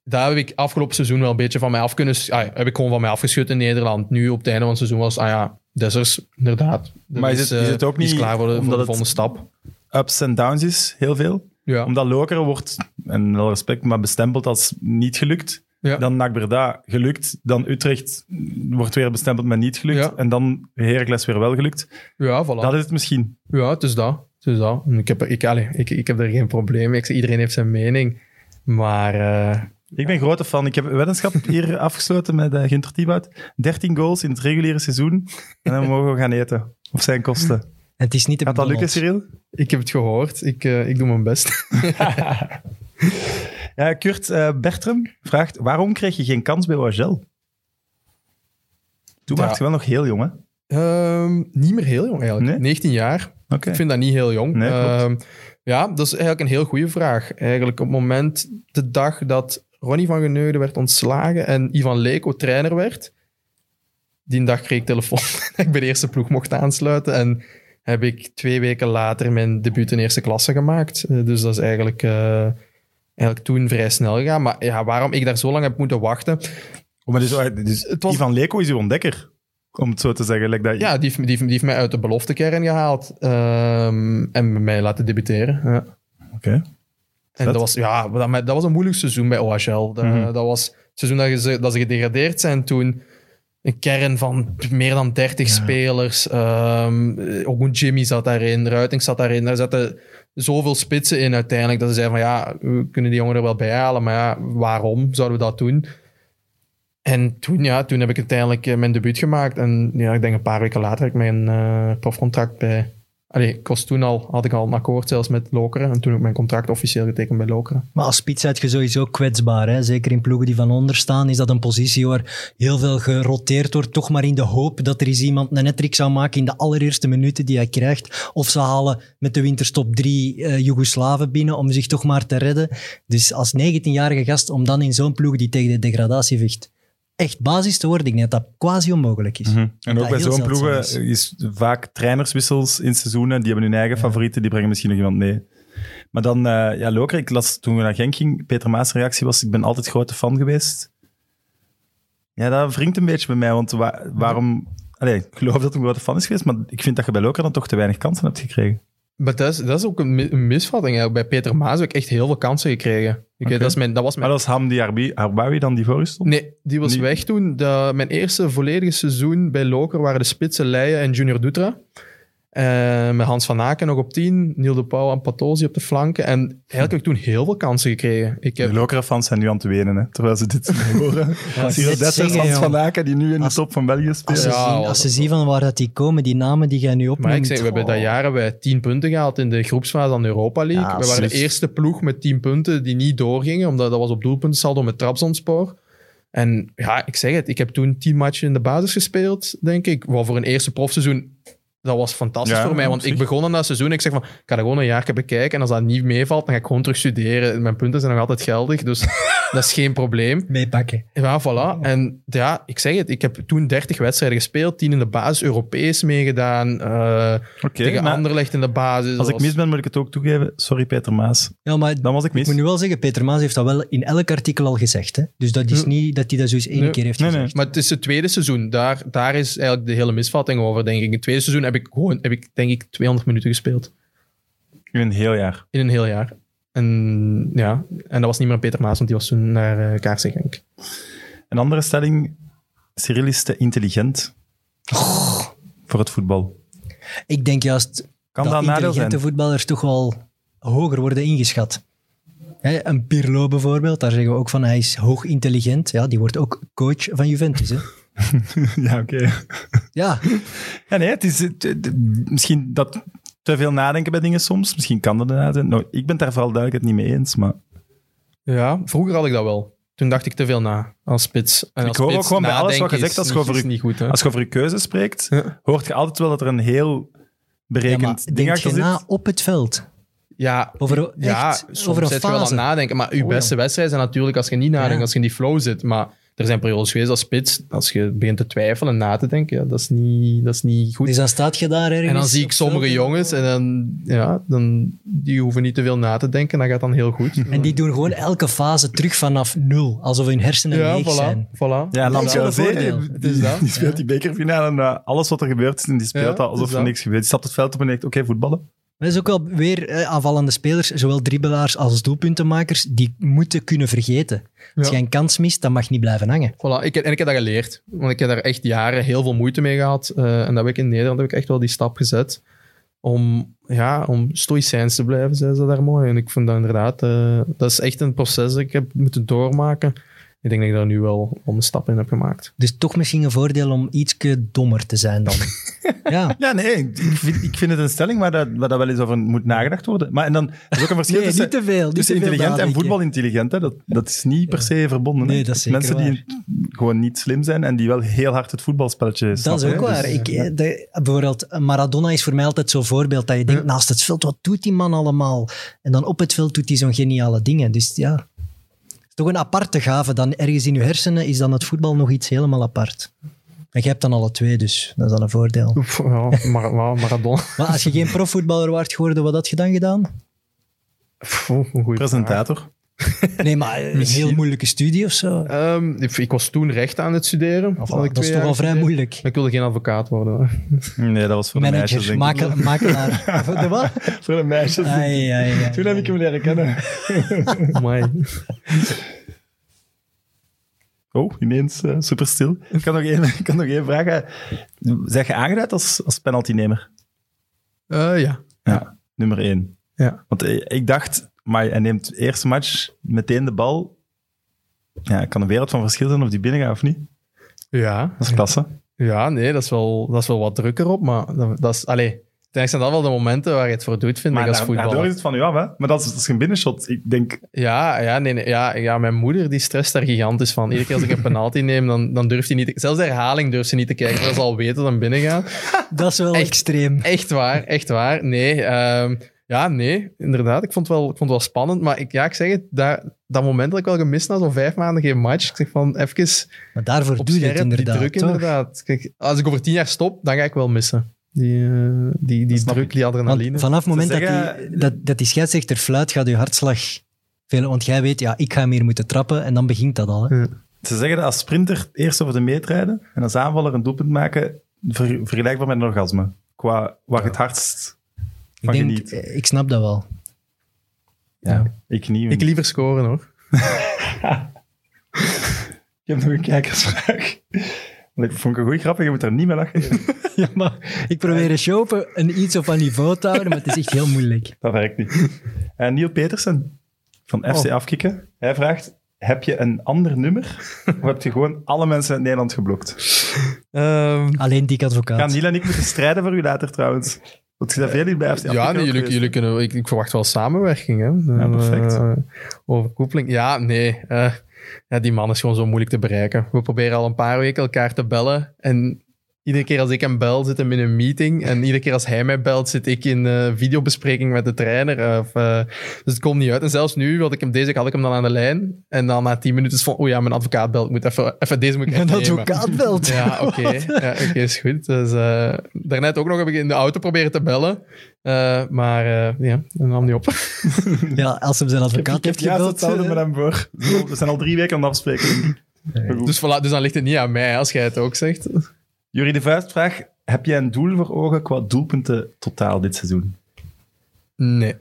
daar heb ik afgelopen seizoen wel een beetje van mij af kunnen... Ah, heb ik gewoon van mij afgeschud in Nederland. Nu op het einde van het seizoen was, ah ja, Dessers, inderdaad. Dat Maar is het- is het ook niet klaar voor de, voor omdat de volgende stap. Ups en downs is, heel veel. Ja. Omdat Lokeren wordt, en wel respect, maar bestempeld als niet gelukt. Ja. Dan NAC Breda gelukt. Dan Utrecht wordt weer bestempeld met niet gelukt. Ja. En dan Heracles weer wel gelukt. Ja, voilà. Dat is het misschien. Ja, het is dat. Dus dat. En Ik heb, ik, allee, ik, ik heb er geen probleem mee. Ik iedereen heeft zijn mening. Maar eh, Ik ben grote fan. Ik heb een weddenschap hier (laughs) afgesloten met uh, Ginter Thibaut. 13 goals in het reguliere seizoen. En dan mogen we gaan eten. Op zijn kosten. En het is niet de Gaat dat lukken. Cyril? ik heb het gehoord. Ik, eh, ik doe mijn best. (laughs) Ja, Kurt Bertram vraagt, waarom kreeg je geen kans bij OHL? Toen Ja. was je wel nog heel jong, hè? Ehm, niet meer heel jong eigenlijk. Nee? 19 jaar. Ik vind dat niet heel jong. Nee. Ehm, ja, dat is eigenlijk een heel goede vraag. Eigenlijk op het moment, de dag dat Ronnie van Geneugde werd ontslagen en Ivan Leko trainer werd, die dag kreeg ik telefoon dat (laughs) ik bij de eerste ploeg mocht aansluiten. En heb ik twee weken later mijn debuut in eerste klasse gemaakt. Eh, dus dat is eigenlijk, eh, eigenlijk toen vrij snel gegaan. Maar ja, waarom ik daar zo lang heb moeten wachten? Oh, maar dus, eh, dus was- Ivan Leko is uw ontdekker, om het zo te zeggen. Like dat, Ja, die heeft, die, heeft, die heeft mij uit de beloftekern gehaald ehm, en mij laten debuteren. Ja. Oké. En dat was, ja, dat, dat was een moeilijk seizoen bij OHL. Dat, Mhm. dat was het seizoen dat, ze, dat ze gedegradeerd zijn toen. Een kern van meer dan 30 spelers. Ehm ook een Jimmy zat daarin, Ruiting zat daarin. Daar zaten zoveel spitsen in uiteindelijk. Dat ze zeiden van ja, we kunnen die jongen er wel bij halen. Maar ja, waarom zouden we dat doen? En toen, ja, toen heb ik uiteindelijk eh, mijn debuut gemaakt. En ja, ik denk een paar weken later heb ik mijn eh profcontract bij... Allee, ik toen al, had ik al een akkoord zelfs met Lokeren. En toen ik mijn contract officieel getekend bij Lokeren. Maar als spits je sowieso kwetsbaar. Hè? Zeker in ploegen die van onder staan, is dat een positie waar heel veel geroteerd wordt. Toch maar in de hoop dat er eens iemand een nettrick zou maken in de allereerste minuten die hij krijgt. Of ze halen met de winterstop drie eh Joegoslaven binnen om zich toch maar te redden. Dus als 19-jarige gast, om dan in zo'n ploeg die tegen de degradatie vecht, echt basis te worden, ik denk dat dat quasi onmogelijk is. Mhm. En ook bij zo'n ploegen is. is vaak trainerswissels in seizoenen. Die hebben hun eigen favorieten, die brengen misschien nog iemand mee. Maar dan, eh, ja, Loker, ik las toen we naar Genk ging, Peter Maas' reactie was, ik ben altijd grote fan geweest. Ja, dat wringt een beetje bij mij, want wa- waarom... Allee, ik geloof dat hij een grote fan is geweest, maar ik vind dat je bij Loker dan toch te weinig kansen hebt gekregen. Maar dat is, dat is ook een, mi- een misvatting. eigenlijk. Bij Peter Maas heb ik echt heel veel kansen gekregen. Ik, Oké. dat, is mijn, dat was Maar mijn... dat was Hamdi Arbi- Arbawi dan die voor stond? Nee, die was weg toen. De, mijn eerste volledige seizoen bij Loker waren de spitsen Leijen en Junior Dutra. Eh, met Hans van Aken nog op 10, Niel de Pauw en Patosi op de flanken. En eigenlijk heb ik toen heel veel kansen gekregen. Ik heb, De Lokeren-fans zijn nu aan het wenen, hè, terwijl ze dit horen. Net dat Hans van Aken, die nu in de Als- top van België speelt. Als ze, Ja, zien, als ze zien van waar dat die komen, die namen die jij nu opnoemt. maar ik zeg, we hebben dat oh. jaar hebben wij 10 punten gehaald in de groepsfase van de Europa League. Ja, we waren de eerste ploeg met 10 punten die niet doorgingen, omdat dat was op doelpuntensaldo met Trabzonspor. En ja, ik zeg het, ik heb toen 10 matchen in de basis gespeeld, denk ik. Wat voor een eerste profseizoen, dat was fantastisch Ja, voor mij. Want ik begon aan dat seizoen en ik zeg van, ik ga dat gewoon een jaar bekijken. En als dat niet meevalt, dan ga ik gewoon terug studeren. Mijn punten zijn nog altijd geldig, dus (laughs) dat is geen probleem. Meepakken. Ja, voilà. En ja, ik zeg het, ik heb toen 30 wedstrijden gespeeld, 10 in de basis, Europees meegedaan, eh, Oké, tegen Anderlecht in de basis. als ik mis ben, moet ik het ook toegeven. Sorry, Peter Maas. Ja, maar Dan was ik ik mis. moet nu wel zeggen, Peter Maas heeft dat wel in elk artikel al gezegd. Hè? Dus dat is niet dat hij dat zo eens één Nee. keer heeft Nee, nee. gezegd. Maar het is het tweede seizoen. Daar, daar is eigenlijk de hele misvatting over, denk ik. In het tweede seizoen heb ik gewoon, heb ik, denk ik, 200 minuten gespeeld. In een heel jaar. In een heel jaar. En ja, en dat was niet meer Peter Maas, want die was toen naar uh, Kaarsen Genk. Een andere stelling. Cyril is te intelligent voor het voetbal. Ik denk juist Kan dat intelligente zijn? voetballers toch wel hoger worden ingeschat. Hè, een Pirlo bijvoorbeeld, daar zeggen we ook van hij is hoog intelligent. Ja, die wordt ook coach van Juventus. Hè? (laughs) ja, oké. Ja, Ja, nee, het is het- het- misschien dat te veel nadenken bij dingen soms. Misschien kan dat inderdaad zijn. Nou, ik ben het daar vooral duidelijk het niet mee eens, maar Ja, vroeger had ik dat wel. Toen dacht ik te veel na als spits. En als hoor ook gewoon bij alles wat je zegt, als is je niet- over je- niet goed. Hè? als je over je keuze spreekt, Ja. hoort je altijd wel dat er een heel ja berekend ding denk achter je zit. na op het veld. Ja, Over, ja echt, soms over een zit je wel aan nadenken. Maar je Oh, beste wedstrijden zijn natuurlijk als je niet nadenkt, Ja. als je in die flow zit. Maar er zijn periodes geweest als spits, als je begint te twijfelen en na te denken, ja, dat, is niet, dat is niet goed. Dus dan staat je daar ergens. en dan zie ik sommige jongens en dan, ja, dan, die hoeven niet te veel na te denken, dat gaat dan heel goed. En die doen gewoon elke fase terug vanaf nul. Alsof hun hersenen ja, leeg voilà, zijn. voilà. Ja, Dat is wel Lamsdale een voordeel. die, Het is dat, die speelt die bekerfinale en uh, alles wat er gebeurt is, en die speelt Ja, alsof er niks gebeurt. Die stapt het veld op en denkt, oké, voetballen. Dat is ook wel weer eh, aanvallende spelers, zowel dribbelaars als doelpuntenmakers, die moeten kunnen vergeten. Als Ja. je een kans mist, dan mag niet blijven hangen. Voilà, ik, en ik heb dat geleerd. Want ik heb daar echt jaren heel veel moeite mee gehad. Eh, en dat heb ik in Nederland heb ik echt wel die stap gezet. om, ja, om stoïcijns te blijven, zei ze daar mooi. En ik vind dat inderdaad, eh, dat is echt een proces dat ik heb moeten doormaken. Ik denk dat ik daar nu wel een stap in heb gemaakt. Dus toch misschien een voordeel om iets dommer te zijn dan. (laughs) ja. Ja, nee, ik vind, ik vind het een stelling waar, dat, waar dat wel eens over moet nagedacht worden. Maar en dan er is ook een verschil Nee, tussen, niet te veel. Niet tussen te veel intelligent en voetbalintelligent. Hè. Dat, dat is niet per se verbonden. Nee, dat is zeker Mensen die gewoon niet slim zijn en die wel heel hard het voetbalspelletje Dat snappen. is ook hè. waar. Dus, Ik, eh, de- bijvoorbeeld, Maradona is voor mij altijd zo'n voorbeeld dat je denkt, naast het veld, wat doet die man allemaal? En dan op het veld doet hij zo'n geniale dingen. Dus ja, is toch een aparte gave. Dan ergens in je hersenen is dan het voetbal nog iets helemaal apart. En jij hebt dan alle twee, dus dat is dan een voordeel. Oef, ja, Maradona. (laughs) Maar als je geen profvoetballer waart geworden, wat had je dan gedaan? Pff, een goeie vraag. presentator. (laughs) Nee, maar een Misschien. heel moeilijke studie of zo. Ehm, ik, ik was toen recht aan het studeren. Of, dat is toch al vrij moeilijk. Maar Ik wilde geen advocaat worden. Nee, dat was voor de meisjes, Manager, ik. makel, (laughs) makelaar. (laughs) De wat? Voor de meisjes. Ai, ai, ai. Toen heb ik hem leren kennen. Amai. Oh, ineens eh, super stil. Ik kan nog één, ik kan nog één vragen. Zeg je aangeduid als, als penaltynemer? Eh, ja. Ja, nummer één. Ja. Want eh, ik dacht, maar hij neemt de eerste match meteen de bal. Ja, het kan een wereld van verschil zijn of die binnen gaat of niet. Ja. Dat is klasse. Ja, nee, dat is wel, dat is wel wat drukker op, maar dat, dat is... Allee, uiteindelijk zijn dat wel de momenten waar je het voor doet, vind Maar ik, als daar- voetballer. daardoor is het van u af, hè? Maar dat is, dat is geen binnenshot. Ik denk, Ja, ja, nee, nee, ja, ja, mijn moeder die stresst daar gigantisch van. Iedere keer als ik een penalty (laughs) neem, dan, dan durft hij niet... te- zelfs de herhaling durft ze niet te kijken, ze al weten dat hem binnen gaat. (laughs) Dat is wel Echt. extreem. Echt waar, echt waar. Nee, ehm, ja, nee, inderdaad. Ik vond het wel, ik vond het wel spannend, maar ik, ja, ik zeg het, daar, dat moment dat ik wel gemist na zo'n vijf maanden geen match, ik zeg van, even Maar daarvoor op doe je het inderdaad. die druk toch? inderdaad. Kijk, als ik over tien jaar stop, dan ga ik wel missen. Die, eh, die, die druk, ik. die Want adrenaline. vanaf het moment dat, zeggen- die, dat, dat die scheidsrechter fluit, gaat je hartslag veel. Want jij weet, ja, ik ga hem hier moeten trappen en dan begint dat al. Hè. Ja. ze zeggen dat als sprinter eerst over de meet rijden en als aanvaller een doelpunt maken, ver- vergelijkbaar met een orgasme. Qua waar je het hardst Ik, denk, geniet. eh, ik snap dat wel. Ja, ik niet. Ik liever scoren hoor. (laughs) Ik heb nog een kijkersvraag. Dat vond ik een goeie grappig, je moet daar niet mee lachen. (laughs) Ja, maar ik probeer een show een iets op een niveau te houden, maar het is echt heel moeilijk. (laughs) Dat werkt niet. En Neil Petersen van FC Oh. Afkikken, hij vraagt, heb je een ander nummer of heb je gewoon alle mensen in Nederland geblokt? Ehm, Alleen dik advocaat. Gaan Niel en ik moeten strijden voor u later trouwens. Want je bij FC Afkikken ja, nee, jullie, jullie kunnen, ik, ik verwacht wel samenwerking. Hè. Ja, perfect. Eh, overkoepeling. Ja, nee. eh, ja, die man is gewoon zo moeilijk te bereiken. We proberen al een paar weken elkaar te bellen. En iedere keer als ik hem bel, zit hem in een meeting. En iedere keer als hij mij belt, zit ik in eh, videobespreking met de trainer. eh, Of, eh, dus het komt niet uit. En zelfs nu, had ik hem, deze had ik hem dan aan de lijn. En dan na tien minuten is van, oh ja, mijn advocaat belt. Ik moet even, even deze moet ik nemen. advocaat belt. Ja, (laughs) oké. Ja, oké, is goed. Dus, eh, daarnet ook nog heb ik in de auto proberen te bellen. Eh, maar eh, ja, dat nam niet op. (laughs) Ja, als hem zijn advocaat ik heb heeft gebeld. hetzelfde eh, met hem voor. We zijn al drie weken aan het afspreken. Maar goed. Dus, voilà, dus dan ligt het niet aan mij, als jij het ook zegt. Jurie de Vuist vraagt, heb jij een doel voor ogen qua doelpunten totaal dit seizoen? Nee.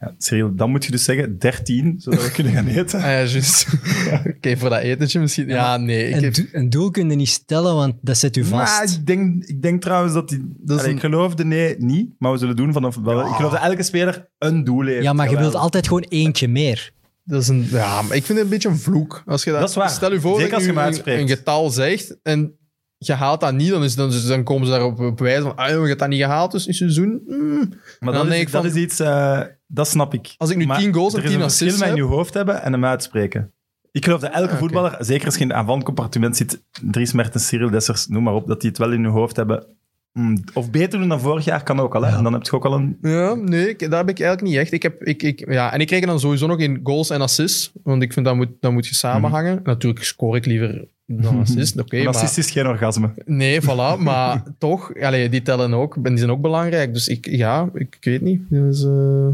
Ja, Cyril, dan moet je dus zeggen 13, zodat we kunnen gaan (laughs) eten. Ah ja, juist. (laughs) Oké, voor dat etentje misschien. Ja, nee. Ik een, heb, do- een doel kun je niet stellen, want dat zet u Maar vast. ik denk, ik denk trouwens dat die... Dat is Allee, een- Ik geloofde nee, niet, maar we zullen doen vanaf... Wel, Ik geloof dat elke speler een doel heeft. Ja, maar je wilt altijd gewoon eentje meer. dat is een, ja, maar ik vind het een beetje een vloek. Als je dat, Dat is waar. Stel je voor Zeker dat als je een, een getal zegt en je haalt dat niet, dan, is, dan, dan komen ze daarop op wijzen van ah, joh, je hebt dat niet gehaald dus in het seizoen. Mm. Maar Dan denk is, ik dat is iets... eh, dat snap ik. Als ik nu Maar 10 goals en er is 10 een verschil assists met in heb... je hoofd hebben en hem uitspreken. Ik geloof dat elke oké. voetballer, zeker als je in aanvallend compartiment zit, Dries Mertens, Cyril Dessers, noem maar op, dat die het wel in hun hoofd hebben. Mm, Of beter doen dan vorig jaar, kan ook al. Hè? En dan heb je ook al een... Ja, nee, ik, dat heb ik eigenlijk niet echt. Ik heb, ik, ik, ja, en ik kreeg dan sowieso nog in goals en assists, want ik vind dat moet, dat moet je samenhangen. Natuurlijk score ik liever (laughs) maar... assist is geen orgasme. Nee, (laughs) voilà, maar toch, allee, die tellen ook, en die zijn ook belangrijk. Dus ik, ja, ik, ik weet niet. Dus, eh,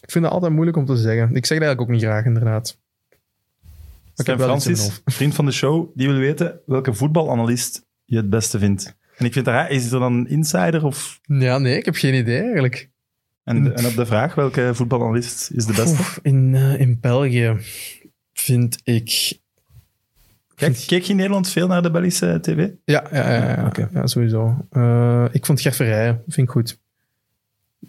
ik vind het altijd moeilijk om te zeggen. Ik zeg het eigenlijk ook niet graag, inderdaad. Ik heb Francis, vriend van de show, die wil weten welke voetbalanalist je het beste vindt. En ik vind daar, is er dan een insider? Of, Ja, nee, ik heb geen idee eigenlijk. en, en op de vraag, welke voetbalanalist is de beste? Oef, in, eh, in België vind ik... Kijk, keek je in Nederland veel naar de Belgische tv? Ja, ja, ja, ja, ja, sowieso. Eh, ik vond Gert Verrijen, vind ik goed.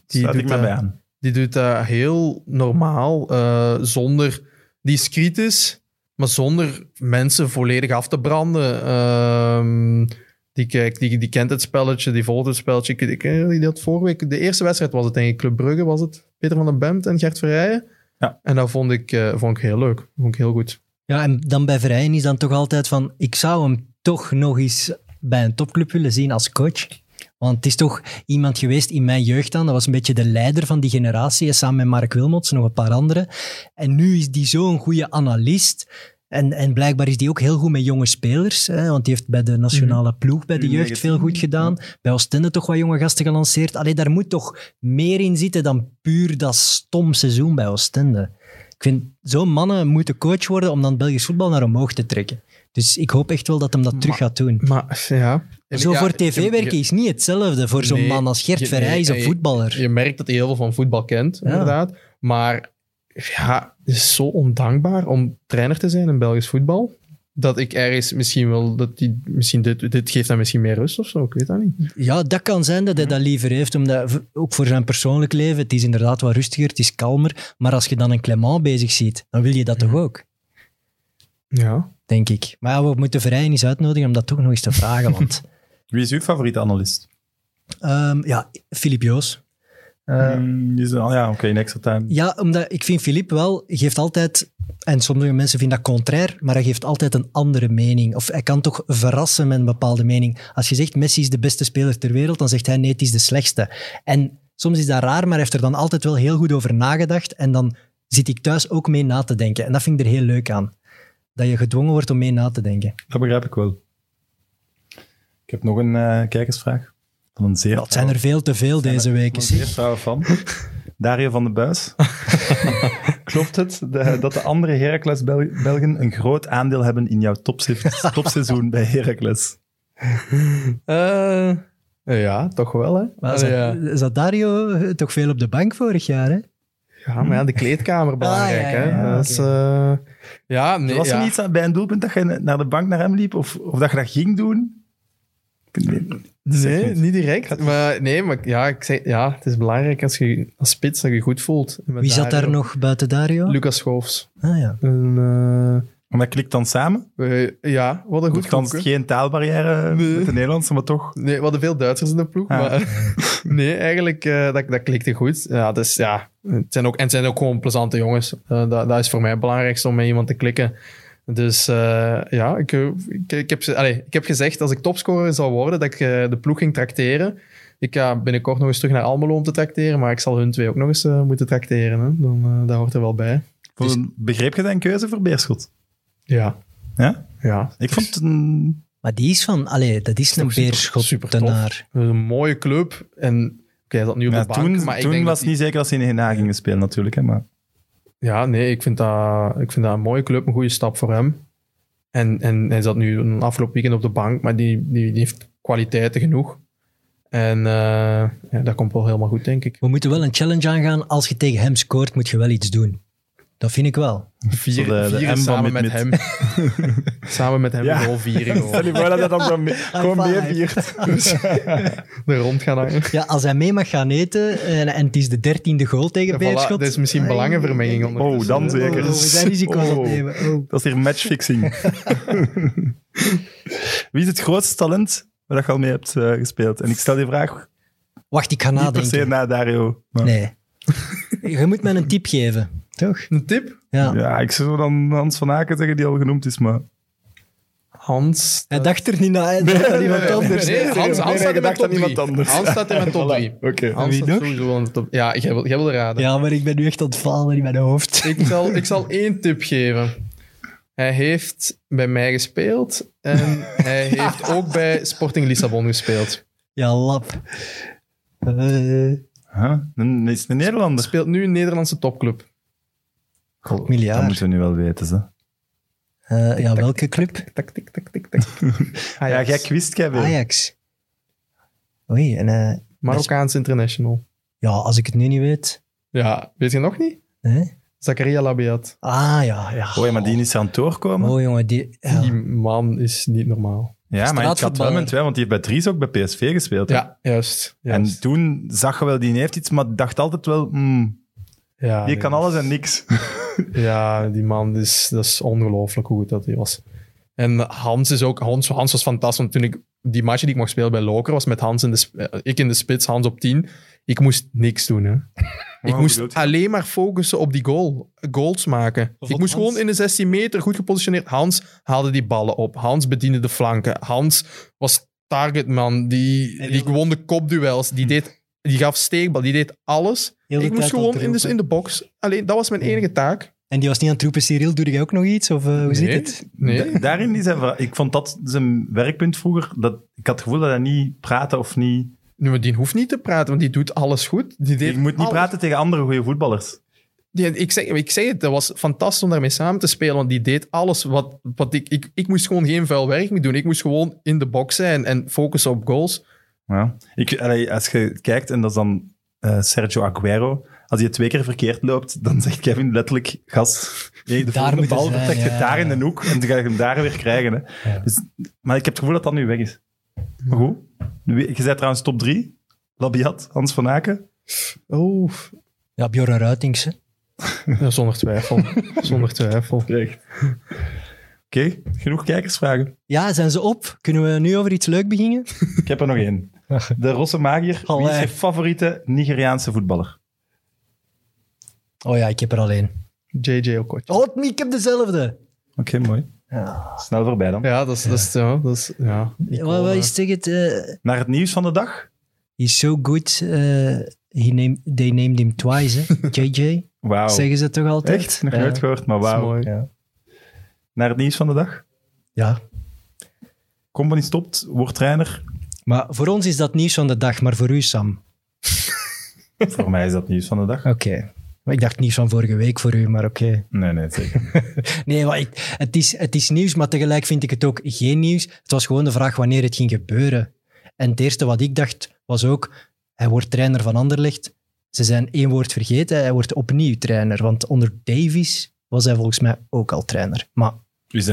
Die ik doet me dat- bij aan. Die doet dat heel normaal, eh, zonder discreet is, maar zonder mensen volledig af te branden. Ehm, die, kijkt, die, die kent het spelletje, die volgt het spelletje. Ik, ik, die had vorige week, de eerste wedstrijd was het denk ik Club Brugge, was het Peter van den Bemt en Gert Verrijen. Ja. En dat vond ik, eh, vond ik heel leuk. Vond ik heel goed. Ja, en dan bij Verheyen is dan toch altijd van, ik zou hem toch nog eens bij een topclub willen zien als coach. Want het is toch iemand geweest in mijn jeugd dan, dat was een beetje de leider van die generatie, samen met Mark Wilmots en nog een paar anderen. En nu is die zo'n goede analist. En, en blijkbaar is die ook heel goed met jonge spelers, hè, want die heeft bij de nationale ploeg, bij de U19, jeugd veel goed gedaan. Bij Oostende toch wat jonge gasten gelanceerd. Allee, daar moet toch meer in zitten dan puur dat stom seizoen bij Oostende. Ik vind, zo'n mannen moeten coach worden om dan Belgisch voetbal naar omhoog te trekken. Dus ik hoop echt wel dat hem dat terug gaat doen. Maar ja. Zo Ja, voor tv werken is niet hetzelfde voor zo'n Nee, man als Gert Verheij nee, je- voetballer. Je merkt dat hij heel veel van voetbal kent, Ja. inderdaad. Maar ja, het is zo ondankbaar om trainer te zijn in Belgisch voetbal. Dat ik ergens misschien wel, dat die, misschien dit, dit geeft hem misschien meer rust of zo, ik weet dat niet. Ja, dat kan zijn dat hij dat liever heeft, omdat, ook voor zijn persoonlijk leven, het is inderdaad wat rustiger, het is kalmer. Maar als je dan een Clement bezig ziet, dan wil je dat toch ook, Ja. denk ik. Maar ja, we moeten Verheyen eens uitnodigen om dat toch nog eens te vragen, want... (laughs) Wie is uw favoriete analist? ehm, ja, Filip Joos. Die is, ja, oké, in extra time. Ja, omdat ik vind Filip wel, geeft altijd, en sommige mensen vinden dat contrair, maar hij geeft altijd een andere mening. Of hij kan toch verrassen met een bepaalde mening. Als je zegt Messi is de beste speler ter wereld, dan zegt hij nee, het is de slechtste. En soms is dat raar, maar hij heeft er dan altijd wel heel goed over nagedacht. En dan zit ik thuis ook mee na te denken. En dat vind ik er heel leuk aan. Dat je gedwongen wordt om mee na te denken. Dat begrijp ik wel. Ik heb nog een eh, kijkersvraag. Van een zeer het zijn er veel te veel deze weken. Een zeer zeg. trouwe fan. (laughs) Dario van de Buis. (laughs) Klopt het de- dat de andere Heracles-Belgen een groot aandeel hebben in jouw topse- topseizoen bij Heracles? Eh, ja, toch wel, hè? Maar Allee, ja. zat, Dario eh, toch veel op de bank vorig jaar, hè? ja, maar ja, de kleedkamer belangrijk, Ah, ja, ja, hè? ja, Dat is, eh, ja, nee, Was er niet iets bij een doelpunt dat je naar de bank naar hem liep? Of, of dat je dat ging doen? Nee, niet. niet direct. Maar nee, maar ja, ik zeg, ja, het is belangrijk als je als spits dat je goed voelt. Met Wie zat daar nog buiten Dario? Lucas Schoofs. Ah ja. En, Maar dat klikt dan samen? eh, ja, wat een goed hè. geen taalbarrière Nee. met de Nederlandse, maar toch. Nee, we hadden veel Duitsers in de ploeg, Ah. maar (laughs) nee, eigenlijk, eh, dat, dat klikte goed. Ja, dus ja, het zijn ook, en het zijn ook gewoon plezante jongens. Eh, dat, dat is voor mij het belangrijkste om met iemand te klikken. Dus eh, ja, ik, ik, ik, heb, ze- allee, ik heb gezegd als ik topscorer zou worden, dat ik eh, de ploeg ging trakteren. Ik ga binnenkort nog eens terug naar Almelo om te trakteren, maar ik zal hun twee ook nog eens eh, moeten trakteren. Hè. Dan, eh, dat hoort er wel bij. Voor een- Begreep je zijn keuze voor Beerschot? Ja. Ja? Ja. Ik vond het een... Maar die is van, allee, dat is een toch super-. Een mooie club. En oké, hij zat nu op Ja, de bank, toen maar ik toen denk was het niet zeker dat ze in Hena gingen spelen natuurlijk. Hè, maar Ja, nee, ik vind, dat, ik vind dat een mooie club, een goede stap voor hem. En, en hij zat nu een afgelopen weekend op de bank, maar die, die, die heeft kwaliteiten genoeg. En eh, ja, dat komt wel helemaal goed, denk ik. We moeten wel een challenge aangaan. Als je tegen hem scoort, moet je wel iets doen. Dat vind ik wel. Vier, de- vieren samen met hem. (laughs) samen met hem Ja. goal vieren. Gewoon. je voor dat hij dan gewoon, mee, gewoon five. meeviert. (laughs) Er rond gaan hangen. Ja, als hij mee mag gaan eten en, en het is de dertiende goal tegen Voilà, Beerschot. dat is misschien belangenvermenging Oh, ondertussen. dan zeker. Oh, we zijn risico's Oh. nemen. Oh. Dat is hier matchfixing. (laughs) Wie is het grootste talent waar dat je al mee hebt eh, gespeeld? En ik stel die vraag Wacht, ik ga niet per se nadenken. naar Dario. maar- Nee. Je moet mij een tip geven. Toch? Een tip? Ja. Ja, ik zou dan Hans van Aken zeggen die al genoemd is, maar... Hans. Hij dacht er niet naar. Hij dacht aan iemand anders. Nee, Hans, Hans Nee, nee, staat in mijn top aan iemand 3. anders. Hans staat in mijn top (laughs) 3. Oké. Hans Wie staat nog? sowieso in de top. Ja, jij wil, jij wil raden. Ja, maar ik ben nu echt aan het falen in mijn hoofd. Ik, zal, ik zal (laughs) één tip geven. Hij heeft bij mij gespeeld en hij (laughs) heeft ook bij Sporting Lissabon gespeeld. Ja, lap. Eh, Huh? Een, is een Nederlander? Speelt nu een Nederlandse topclub. Dat miljard. moeten we nu wel weten, ze. Eh, ja, welke club? Tak, tik, tak, tik, tak. (laughs) Ja, jij kwist, Kevin. Ajax. Oei, en eh, Marokkaans International. ja, als ik het nu niet weet. Ja, weet je nog niet? Hè? Zakaria Labiat. Ah, ja, ja. Oh ja, maar die is aan het doorkomen. Oh, jongen, die... ja. Die man is niet normaal. Ja, maar ik had wel met twee, want die heeft bij Dries ook bij PSV gespeeld. hè. Ja, juist. juist. En toen zag je wel, die heeft iets, maar dacht altijd wel, hmm, ja, die nee, kan alles en niks. (laughs) (laughs) Ja, die man, is, dat is ongelooflijk hoe goed dat hij was. En Hans is ook, Hans, Hans was fantastisch. Want toen ik die match die ik mocht spelen bij Loker was met Hans in de, eh, ik in de spits, Hans op 10. Ik moest niks doen. Hè. (laughs) ik moest alleen maar focussen op die goal. Goals maken. Of ik moest Hans? gewoon in de 16 meter goed gepositioneerd. Hans haalde die ballen op. Hans bediende de flanken. Hans was targetman. Die, die heel- won de kopduels. Die, deed, die gaf steekbal. Die deed alles. Heel de ik moest tijd gewoon in de, in de box. Alleen, dat was mijn enige taak. En die was niet aan het roepen, Cyril, doe jij ook nog iets? Of eh, hoe zit het? Nee. Da- Daarin is hij, ik vond dat zijn werkpunt vroeger. Dat, ik had het gevoel dat hij niet praatte of niet... Nu, maar die hoeft niet te praten, want die doet alles goed. Die deed Je moet niet alles. praten tegen andere goede voetballers. Die, ik, zeg, ik zeg het, dat was fantastisch om daarmee samen te spelen, want die deed alles wat, wat ik, ik... Ik moest gewoon geen vuil werk meer doen. Ik moest gewoon in de box zijn en focussen op goals. Ja. Ik, allee, als je kijkt, en dat is dan eh, Sergio Aguero, als hij twee keer verkeerd loopt, dan zegt Kevin letterlijk, gast, nee, de Daar bal zijn, trek je ja. daar in de hoek en dan ga je hem daar weer krijgen. Hè. Ja. Dus, maar ik heb het gevoel dat dat nu weg is. Maar goed, Nu- je zei trouwens top drie. Labiat, Hans van Aken. Oh, Ja, Bjorn Ruitings. hè. (laughs) ja, zonder twijfel. zonder twijfel. Oké, genoeg kijkersvragen. Ja, zijn ze op? Kunnen we nu over iets leuk beginnen? Ik heb er nog één. (laughs) De Rosse Magier. Wie is je favoriete Nigeriaanse voetballer? Oh ja, ik heb er alleen. JJ Okocha. Oh, ik heb dezelfde. Oké, mooi. Ja. Snel voorbij dan. Ja, dat is... Dat is, ja, dat is ja. Wat, wat is het? eh Naar het nieuws van de dag. he's so good. eh, he named, they named him twice, hè? (laughs) JJ. Wauw. Zeggen ze toch altijd? Echt? Nog Ja. nooit gehoord, maar wauw. Ja. Naar het nieuws van de dag. ja. Company stopt, wordt trainer. Maar voor ons is dat nieuws van de dag, maar voor u, Sam? (laughs) Voor mij is dat nieuws van de dag. Oké. Ik dacht nieuws van vorige week voor u, maar oké. Nee, nee, zeker. (laughs) Nee, maar ik- het, is, het is nieuws, maar tegelijk vind ik het ook geen nieuws. Het was gewoon de vraag wanneer het ging gebeuren. En het eerste wat ik dacht was ook, hij wordt trainer van Anderlecht. Ze zijn één woord vergeten, hij wordt opnieuw trainer. Want onder Davies was hij volgens mij ook al trainer. Maar Is.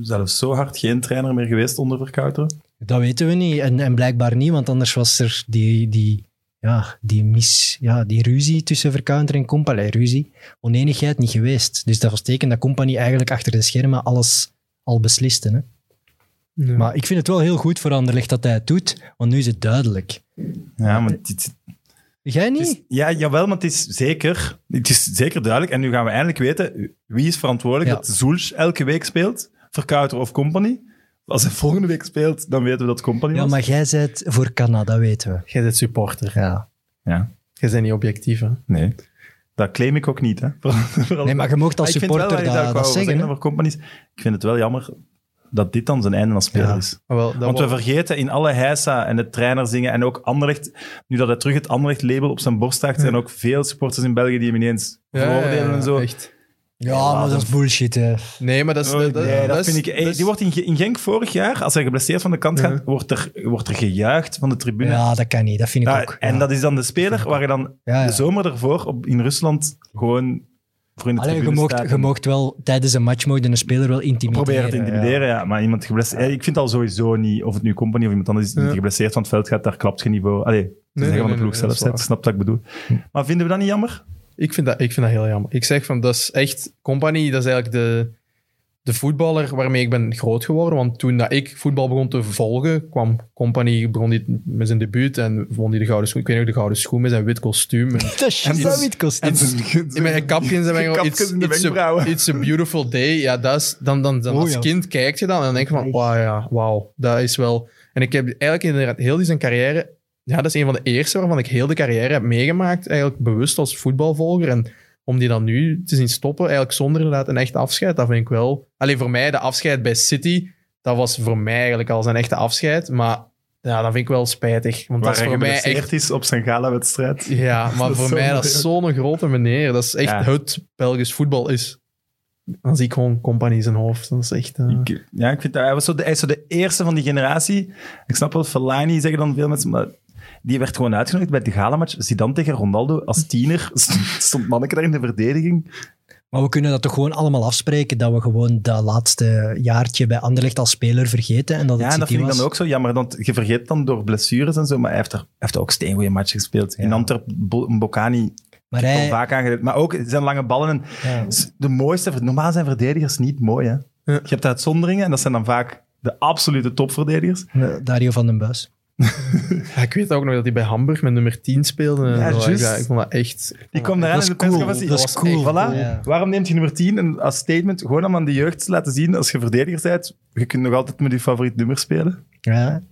Zelfs zo hard geen trainer meer geweest onder Verkouteren? dat weten we niet. En, en blijkbaar niet, want anders was er die, die, ja, die, mis, ja, die ruzie tussen Vercounter en Company. Ruzie, oneenigheid niet geweest. Dus dat was teken dat Company eigenlijk achter de schermen alles al besliste. Hè? Ja. Maar ik vind het wel heel goed voor Anderlecht dat hij het doet, want nu is het duidelijk. Ja, maar Jij niet? is, ja, jawel, maar het is zeker, het is zeker duidelijk. En nu gaan we eindelijk weten wie is verantwoordelijk Ja. dat Zulj elke week speelt. Verkouter of Company. Als hij volgende week speelt, dan weten we dat Company Ja, was. maar jij bent voor Canada, weten we. Jij bent supporter. Ja. Ja, Jij bent niet objectief, hè? nee. Dat claim ik ook niet. Hè. (laughs) Nee, maar je mocht als Maar ik vind wel supporter dat, dat zeggen. over companies. Ik vind het wel jammer dat dit dan zijn einde als speler Ja. is. Maar wel, Want we vergeten in alle heisa en het trainerzingen en ook Anderlecht, nu dat hij terug het Anderlecht-label op zijn borst draagt, zijn ook veel supporters in België die hem ineens Ja, ja, veroordelen ja, en zo. Echt. Ja, maar dat is bullshit. Hè. Nee, maar dat is... Oh, dat, nee, vind ik... die wordt in, in Genk vorig jaar, als hij geblesseerd van de kant gaat, wordt, er, wordt er gejuicht van de tribune. Ja, dat kan niet. Dat vind ik Ja, ook. en Ja. dat is dan de speler waar je dan Ja, ja. de zomer ervoor op, in Rusland gewoon voor in de Allee, je, tribune mocht, je mocht wel tijdens een match mogen een speler wel intimideren. proberen te intimideren, ja. Maar iemand geblesseerd... Ik vind al sowieso niet, of het nu company of iemand anders is, die geblesseerd van het veld gaat, daar klapt geen niveau. Allee, te nee, zeggen van de nee, ploeg nee, zelf, snap wat ik bedoel. Maar vinden we dat niet jammer? Ik vind, dat, ik vind dat heel jammer. Ik zeg van, dat is echt... Company, dat is eigenlijk de, de voetballer waarmee ik ben groot geworden. Want toen dat ik voetbal begon te volgen, kwam Company, begon die met zijn debuut en won hij de gouden schoen. Ik weet nog de gouden schoen met zijn wit kostuum. En, (laughs) Dat is En zo wit kostuum. (laughs) in mijn kapje in zijn wenkbrauw. Kapjes It's, a, wenkbrauwen. it's a beautiful day. Ja, dat is, dan, dan, dan Oh, als ja. kind kijk je dan en dan denk je van, wauw, ja, wauw, dat is wel... En ik heb eigenlijk inderdaad heel die zijn carrière... Ja, dat is een van de eerste waarvan ik heel de carrière heb meegemaakt, eigenlijk bewust als voetbalvolger. En om die dan nu te zien stoppen, eigenlijk zonder inderdaad een echt afscheid, dat vind ik wel... Alleen voor mij, de afscheid bij City, dat was voor mij eigenlijk al zijn echte afscheid. Maar ja, dat vind ik wel spijtig. Want Waar dat is voor mij echt... is op zijn gala-wedstrijd. Ja, (laughs) maar voor mij, dat is zo'n grote meneer. Dat is echt Ja. het Belgisch voetbal is. Dan zie ik gewoon Company in zijn hoofd. Dat is echt... eh, Ik, ja, ik vind dat, hij, was zo de, hij is zo de eerste van die generatie. Ik snap wel, Fellaini zeggen dan veel mensen, maar die werd gewoon uitgenodigd bij de galamatch. Zidane tegen Ronaldo als (laughs) tiener. Stond manneke daar in de verdediging. Maar we kunnen dat toch gewoon allemaal afspreken, dat we gewoon dat laatste jaartje bij Anderlecht als speler vergeten en dat het Ja, en dat vind ik dan ook zo jammer, want je vergeet dan door blessures en zo, maar hij heeft er, heeft er ook steengoeie matchen gespeeld. In. Antwerp, Bo Bocani, Maar hij, vaak aangeleid. Maar ook zijn lange ballen. En ja, de mooiste, normaal zijn verdedigers niet mooi. Hè? Je hebt uitzonderingen en dat zijn dan vaak de absolute topverdedigers. Dario van den Buis. Ja, ik weet ook nog dat hij bij Hamburg met nummer 10 speelde. Ja, Dat was- juist. ja, ik vond dat echt... Die kwam eraan dat in de cool. persconferentie. Dat is was cool. echt- Voilà. Ja. Waarom neemt je nummer 10 en als statement gewoon om aan de jeugd te laten zien, als je verdediger bent, je kunt nog altijd met je favoriet nummer spelen. Ja.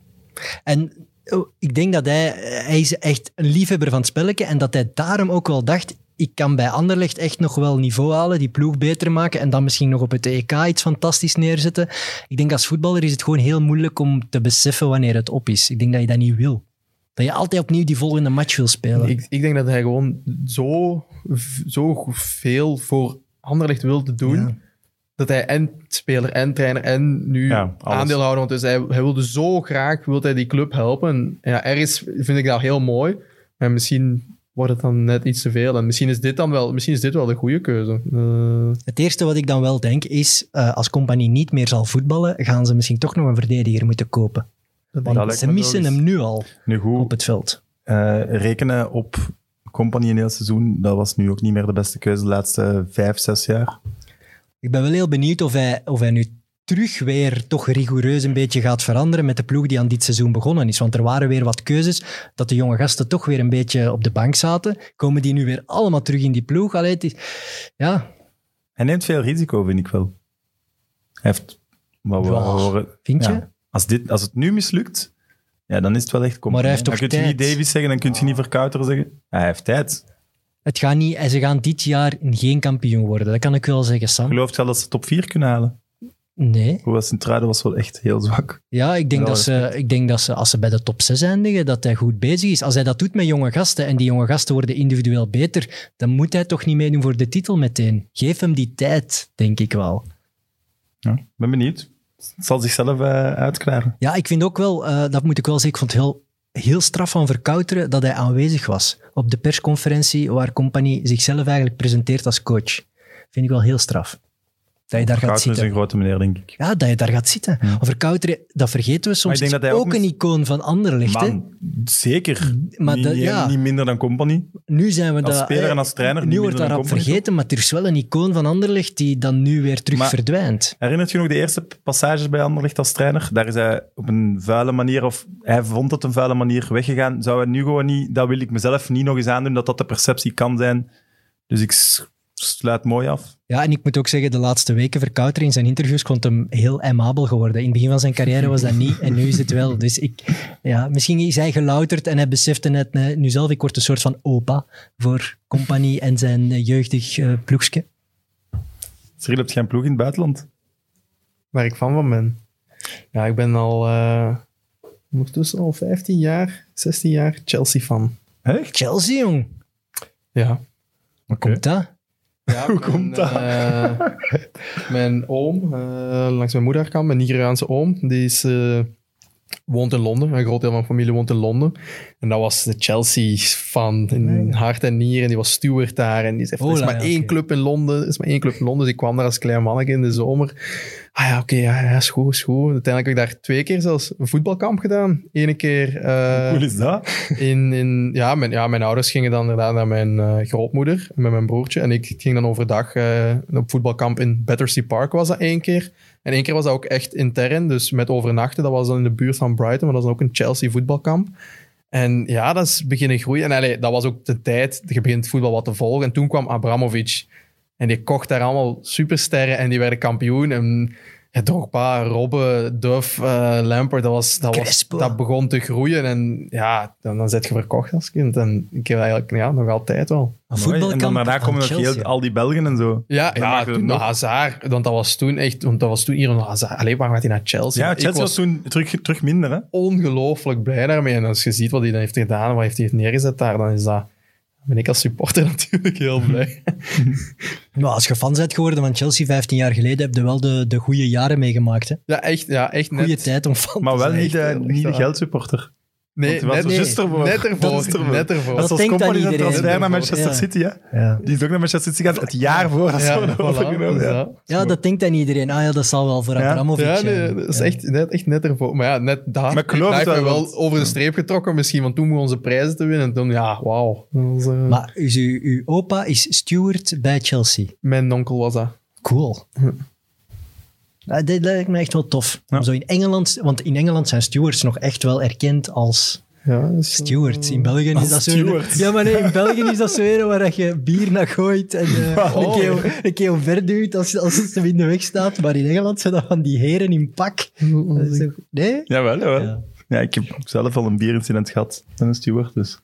En oh, ik denk dat hij, hij is echt een liefhebber van het spelletje en dat hij daarom ook wel dacht, ik kan bij Anderlecht echt nog wel niveau halen, die ploeg beter maken en dan misschien nog op het EK iets fantastisch neerzetten. Ik denk als voetballer is het gewoon heel moeilijk om te beseffen wanneer het op is. Ik denk dat je dat niet wil. Dat je altijd opnieuw die volgende match wil spelen. Ik, ik denk dat hij gewoon zo, zo veel voor Anderlecht wilde doen, Ja. dat hij en speler en trainer en nu Ja, aandeelhouder, want dus hij, hij wilde zo graag wilde hij die club helpen. En ja, ergens vind ik dat heel mooi, maar misschien wordt het dan net iets te veel. En misschien is dit dan wel, misschien is dit wel de goede keuze. Eh, Het eerste wat ik dan wel denk is, eh, als Compagnie niet meer zal voetballen, gaan ze misschien toch nog een verdediger moeten kopen. dat Want ze missen hem nu al Nu goed, op het veld. eh, rekenen op Company een heel seizoen, dat was nu ook niet meer de beste keuze de laatste vijf, zes jaar. Ik ben wel heel benieuwd of hij, of hij nu terug weer toch rigoureus een beetje gaat veranderen met de ploeg die aan dit seizoen begonnen is. Want er waren weer wat keuzes dat de jonge gasten toch weer een beetje op de bank zaten. Komen die nu weer allemaal terug in die ploeg? Allee, het is, ja, Hij neemt veel risico, vind ik wel. Hij heeft... Wat we Ja, horen, vind je? ja, als, dit, als het nu mislukt, ja, dan is het wel echt Company. Maar hij heeft Dan toch kun je niet? Davies zeggen, dan kun je niet Verkouter zeggen. Ja, hij heeft tijd. Het gaat niet, en ze gaan dit jaar geen kampioen worden. Dat kan ik wel zeggen, Sam. Gelooft je wel dat ze top 4 kunnen halen? Nee. Hoewel Sint-Truiden was wel echt heel zwak. Ja, ik denk, dat ze, ik denk dat ze, als ze bij de top 6 eindigen, dat hij goed bezig is. Als hij dat doet met jonge gasten en die jonge gasten worden individueel beter, dan moet hij toch niet meedoen voor de titel meteen. Geef hem die tijd, denk ik wel. Ja, ben benieuwd. Het zal zichzelf eh, uitklaren. Ja, ik vind ook wel, eh, dat moet ik wel zeggen, ik vond het heel, heel straf van Verkouteren dat hij aanwezig was op de persconferentie waar Compagnie zichzelf eigenlijk presenteert als coach. Vind ik wel heel straf. Dat je daar gaat Verkouter is zitten. een grote meneer, denk ik. Ja, dat je daar gaat zitten. Ja. Verkouteren, dat vergeten we soms. ik denk is dat hij ook ook een icoon van Anderlecht. Man, zeker. Maar niet, niet- ja. niet minder dan Company. Nu zijn we Als dat, speler en als trainer Nu wordt daarop vergeten, maar er is wel een icoon van Anderlecht die dan nu weer terug Maar- verdwijnt. Herinnert je nog de eerste passages bij Anderlecht als trainer? Daar is hij op een vuile manier, of hij vond het een vuile manier, weggegaan. Zou hij nu gewoon niet, dat wil ik mezelf niet nog eens aandoen, dat dat de perceptie kan zijn. Dus ik sluit mooi af. Ja, en ik moet ook zeggen, de laatste weken Verkouter in zijn interviews vond hem heel aimabel geworden. In het begin van zijn carrière was dat niet en nu is het wel. Dus ik, ja, misschien is hij gelouterd en hij besefte net eh, nu zelf, ik word een soort van opa voor Compagnie en zijn eh, jeugdig eh ploegske. Cyril, heb je geen ploeg in het buitenland? waar ik fan van ben. Ja, ik ben al eh ondertussen al 15 jaar, 16 jaar Chelsea-fan. Echt? Chelsea, jong. Ja. Hoe komt dat? Ja, Hoe mijn, komt dat? eh, mijn oom, eh, langs mijn moederkant, mijn Nigeriaanse oom, die is, eh, woont in Londen. Een groot deel van mijn familie woont in Londen. En dat was de Chelsea-fan in hart en nieren. Die was steward daar. En die zei, er is maar ja, één club in Londen. Er is maar één club in Londen. Dus ik kwam daar als klein mannetje in de zomer. Ah ja, oké, ja, ja, is goed, is goed. Uiteindelijk heb ik daar twee keer zelfs een voetbalkamp gedaan. Eén keer... eh, Hoe is dat? in, in, ja, mijn, ja, mijn ouders gingen dan inderdaad naar mijn eh, grootmoeder met mijn broertje. En ik ging dan overdag eh, op voetbalkamp in Battersea Park was dat één keer. En één keer was dat ook echt intern, dus met overnachten. Dat was dan in de buurt van Brighton, maar dat was ook een Chelsea voetbalkamp. En ja, dat is beginnen groeien. En allee, dat was ook de tijd, je begint voetbal wat te volgen. En toen kwam Abramovic. En die kocht daar allemaal supersterren en die werden kampioen. En ja, Drogba, Robben, Duff, eh, Lampard, dat, was, dat, was, dat begon te groeien. En ja, dan, dan zit je verkocht als kind. En ik heb eigenlijk ja, nog altijd wel. Voetbalkamp En dan daarna komen nog Chelsea. heel, al die Belgen en zo. Ja, ja toen nog nog. Hazard. Want dat was toen echt... Want dat was toen hier een Hazard. Alleen waarom gaat hij naar Chelsea? Ja, Ik Chelsea was toen terug, terug minder, hè? ongelooflijk blij daarmee. En als je ziet wat hij dan heeft gedaan, wat heeft hij neergezet daar, dan is dat... ben ik als supporter (laughs) natuurlijk heel blij. (laughs) Maar als je fan bent geworden van Chelsea 15 jaar geleden, heb je wel de, de goede jaren meegemaakt. Hè? Ja, echt, ja, echt net. Goede tijd om fan Maar te wel zijn. niet, de, niet de geldsupporter. Nee, die was net, er ervoor. net ervoor. Dat is ervoor. Net ervoor. Dat Dat was denkt dan iedereen. transfer naar Ja. Manchester City, hè? Ja. Die is ook naar Manchester City gegaan het jaar voor dat Ja, voilà. Ja. ja. ja, dat denkt dan iedereen. Ah ja, dat zal wel voor. Abramovic Ja, nee, dat is Ja. echt, net, echt net ervoor. Maar ja, net daar, Maar ik het heeft hij wel, over de streep getrokken misschien, want toen moesten we onze prijzen te winnen. En toen, ja, wauw. Eh, Maar uw, uw opa is steward bij Chelsea. Mijn onkel was dat. Cool. Ja, dit lijkt me echt wel tof. Ja. Zo in Engeland, want in Engeland zijn stewards nog echt wel erkend als Ja, dus, stewards. In België is dat zo. steward. Ja, maar nee, in België is dat zo een waar je bier naar gooit en eh, (laughs) Oh. een, keer, een keer omver duwt als, als het in de weg staat. Maar in Engeland zijn dat van die heren in pak. Nee? Jawel, jawel. Ja. Ja. ik heb zelf al een bierincident gehad met een steward, dus...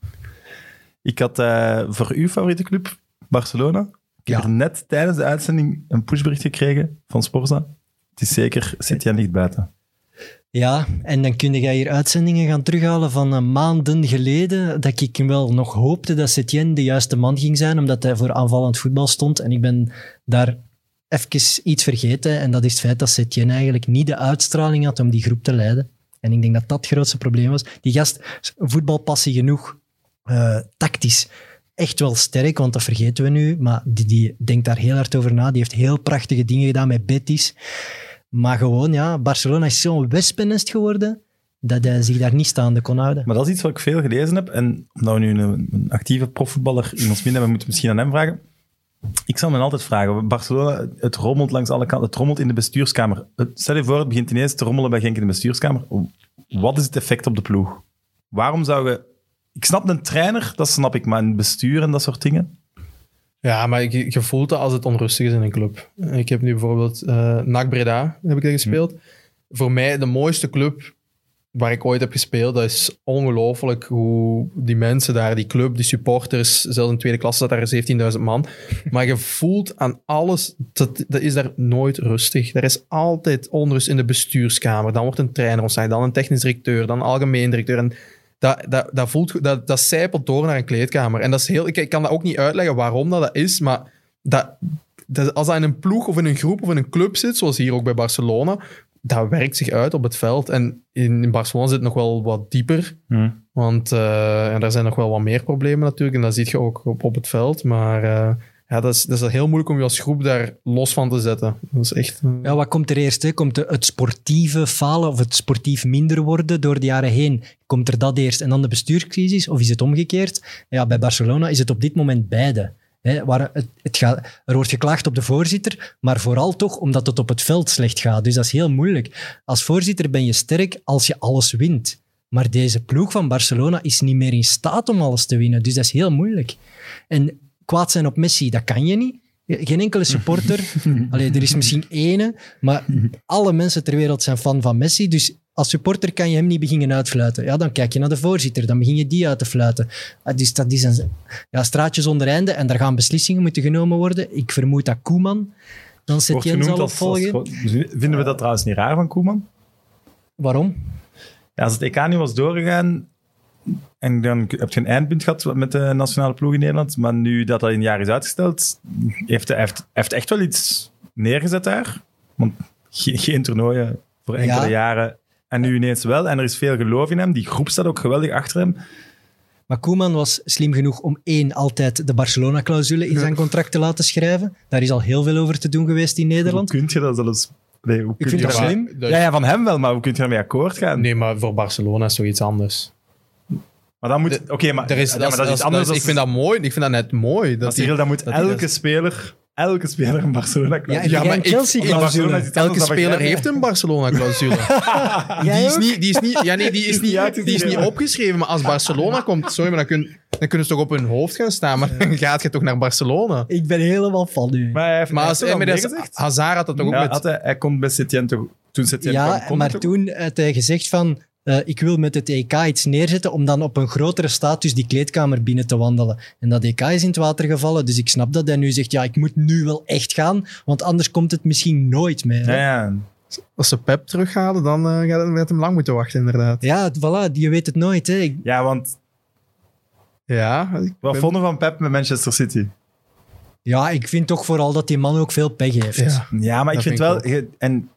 Ik had eh, voor uw favoriete club, Barcelona, ik heb Ja. net tijdens de uitzending een pushbericht gekregen van Sporza. Het is zeker, zit jij niet buiten. Ja, en dan kun je hier uitzendingen gaan terughalen van eh, maanden geleden, dat ik wel nog hoopte dat Setien de juiste man ging zijn, omdat hij voor aanvallend voetbal stond. En ik ben daar even iets vergeten, en dat is het feit dat Setien eigenlijk niet de uitstraling had om die groep te leiden. En ik denk dat dat het grootste probleem was. Die gast, voetbalpassie genoeg, eh, tactisch echt wel sterk, want dat vergeten we nu, maar die, die denkt daar heel hard over na. Die heeft heel prachtige dingen gedaan met Betis. Maar gewoon, ja, Barcelona is zo'n wespennest geworden dat hij zich daar niet staande kon houden. Maar dat is iets wat ik veel gelezen heb. En omdat we nu een, actieve profvoetballer in ons midden hebben, moeten we misschien aan hem vragen. Ik zal me altijd vragen, Barcelona, het rommelt langs alle kanten, het rommelt in de bestuurskamer. Stel je voor, het begint ineens te rommelen bij Genk in de bestuurskamer. Wat is het effect op de ploeg? Waarom zou je... Ik snap een trainer, dat snap ik, maar een bestuur en dat soort dingen? Ja, maar je, je voelt dat als het onrustig is in een club. Ik heb nu bijvoorbeeld eh NAC Breda heb ik daar gespeeld. Voor mij de mooiste club waar ik ooit heb gespeeld. Dat is ongelooflijk hoe die mensen daar, die club, die supporters, zelfs in tweede klasse zat daar 17.000 man. (laughs) Maar je voelt aan alles, dat, dat is daar nooit rustig. Er is altijd onrust in de bestuurskamer. Dan wordt een trainer ontslagen, dan een technisch directeur, dan een algemeen directeur. En dat, dat, dat, voelt, dat, dat zijpelt door naar een kleedkamer. En dat is heel, ik, ik kan dat ook niet uitleggen waarom dat, dat is, maar dat, dat, als dat in een ploeg of in een groep of in een club zit, zoals hier ook bij Barcelona, dat werkt zich uit op het veld. En in, in Barcelona zit het nog wel wat dieper, want eh, en daar zijn nog wel wat meer problemen natuurlijk. En dat zie je ook op, op het veld. Maar eh, ja, dat, is, dat is heel moeilijk om je als groep daar los van te zetten. Dat is echt... eh, Ja, wat komt er eerst? Hè? Komt het sportieve falen of het sportief minder worden door de jaren heen? Komt er dat eerst en dan de bestuurscrisis? Of is het omgekeerd? Ja, bij Barcelona is het op dit moment beide. Hè, waar het, het gaat, er wordt geklaagd op de voorzitter, maar vooral toch omdat het op het veld slecht gaat. Dus dat is heel moeilijk. Als voorzitter ben je sterk als je alles wint. Maar deze ploeg van Barcelona is niet meer in staat om alles te winnen. Dus dat is heel moeilijk. En kwaad zijn op Messi, dat kan je niet. Geen enkele supporter. (laughs) Allee, er is misschien ene, maar alle mensen ter wereld zijn fan van Messi. Dus als supporter kan je hem niet beginnen uitfluiten. Ja, dan kijk je naar de voorzitter, dan begin je die uit te fluiten. Ah, Dus dat is een ja, straatje zonder einde en daar gaan beslissingen moeten genomen worden. Ik vermoed dat Koeman dan Setien genoemd zal als, als opvolgen. groot- Vinden we dat trouwens niet raar van Koeman? Waarom? Ja, als het EK nu was doorgegaan en dan heb je een eindpunt gehad met de nationale ploeg in Nederland, maar nu dat dat in een jaar is uitgesteld, heeft hij heeft, echt wel iets neergezet daar. Want geen, geen toernooien voor enkele Ja. jaren. En nu ineens wel. En er is veel geloof in hem. Die groep staat ook geweldig achter hem. Maar Koeman was slim genoeg om één, altijd de Barcelona-clausule in zijn contract te laten schrijven. Daar is al heel veel over te doen geweest in Nederland. Hoe kun je dat zelfs... Nee, hoe kun vind je dat slim. dat- Ja, ja, van hem wel, maar hoe kun je daarmee akkoord gaan? Nee, maar voor Barcelona is toch iets anders. Maar dan moet... Oké, maar, Er is, ja, dat, maar dat is iets anders. dat is- ik vind dat mooi. Ik vind dat net mooi. Dat Dat die- dan moet dat elke dat- speler... Elke speler in Barcelona... Ja, Ja, maar een ik-. Barcelona is Elke dat speler heeft een Barcelona-clausule. (laughs) die, is niet, die is niet, ja, nee, die is niet die is niet opgeschreven. Maar als Barcelona komt, sorry, maar dan, kun, dan kunnen ze toch op hun hoofd gaan staan. Maar dan gaat je toch naar Barcelona. Ik ben helemaal van nu. Maar hij heeft, Maar hij als, er met dat-. Hazard had dat toch ook Ja, met... had hij, hij kon bij Setien toch... Toen Setien kwam, Ja, kon maar hij toen had hij gezegd van... eh, ik wil met het EK iets neerzetten om dan op een grotere status die kleedkamer binnen te wandelen. En dat EK is in het water gevallen, dus ik snap dat hij nu zegt, ja, ik moet nu wel echt gaan, want anders komt het misschien nooit meer. hè. Ja, ja. Als ze Pep terughalen, dan eh, gaat het met hem lang moeten wachten, inderdaad. Ja, voilà, je weet het nooit. Hè. Ik- ja, want Ja, ik wat ben- vonden we van Pep met Manchester City? Ja, ik vind toch vooral dat die man ook veel pech heeft. Ja. Ja, maar ik vind wel... en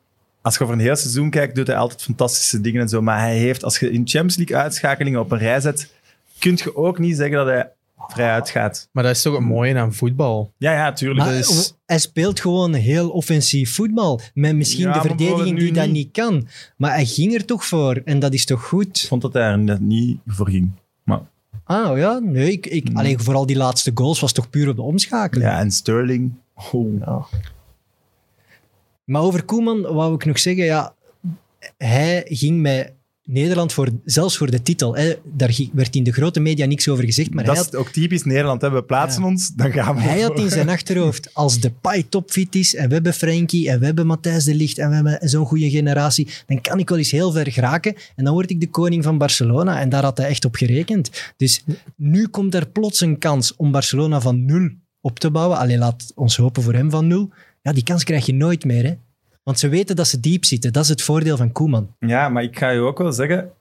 als je over een heel seizoen kijkt, doet hij altijd fantastische dingen en zo. Maar hij heeft, als je in Champions League uitschakelingen op een rij zet, kun je ook niet zeggen dat hij vrij uitgaat. Maar dat is toch het mooie aan voetbal. Ja, ja, tuurlijk. Maar Dus- hij speelt gewoon heel offensief voetbal. Met misschien Ja, de verdediging die nu dat niet. niet kan. Maar hij ging er toch voor. En dat is toch Ik goed? vond dat hij er net niet voor ging. Maar, Ah ja, nee. Ik, ik, Hmm. alleen vooral die laatste goals was toch puur op de omschakeling. ja, en Sterling. Oh. Ja. Maar over Koeman wou ik nog zeggen, ja, hij ging met Nederland voor, zelfs voor de titel. Hè, daar werd in de grote media niks over gezegd, maar dat hij is ook typisch Nederland. Hè. We plaatsen Ja. ons, dan gaan we. hij had in zijn achterhoofd, als de Pai topfit is, en we hebben Frenkie, en we hebben Matthijs de Ligt, en we hebben zo'n goede generatie, dan kan ik wel eens heel ver geraken, en dan word ik de koning van Barcelona. En daar had hij echt op gerekend. Dus nu komt er plots een kans om Barcelona van nul op te bouwen. Alleen laat ons hopen voor hem van nul. Ja, die kans krijg je nooit meer, hè. Want ze weten dat ze diep zitten. Dat is het voordeel van Koeman. Ja, maar ik ga je ook wel zeggen,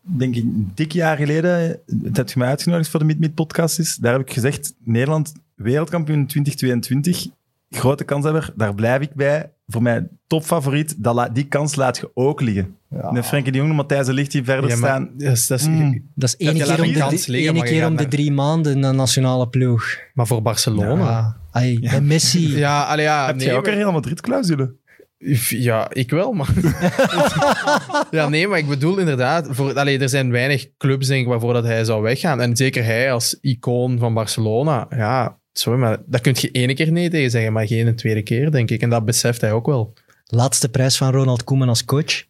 denk ik, een dik jaar geleden, heb je mij uitgenodigd voor de Mid-Mid podcast is, daar heb ik gezegd, Nederland wereldkampioen in 2022, grote kanshebber, daar blijf ik bij. Voor mij topfavoriet, dat die kans laat je ook liggen. De Frenkie de Jong en Matthijs de Ligt die verder Ja, maar staan. dat is, dat is- Mm. Dat is Dat één keer, om een de, liggen, keer om de drie maanden een nationale ploeg. Maar voor Barcelona. Ja. Ai, Met Messi. (laughs) Ja, allee, ja heb nee, jij ook maar- een Real Madrid-clausule? Ja, ik wel, maar... (laughs) ja, nee, maar ik bedoel inderdaad... Voor, allee, er zijn weinig clubs denk ik, waarvoor dat hij zou weggaan. En zeker hij als icoon van Barcelona. Ja, sorry, maar daar kun je ene keer nee tegen zeggen, maar geen een tweede keer, denk ik. En dat beseft hij ook wel. Laatste prijs van Ronald Koeman als coach.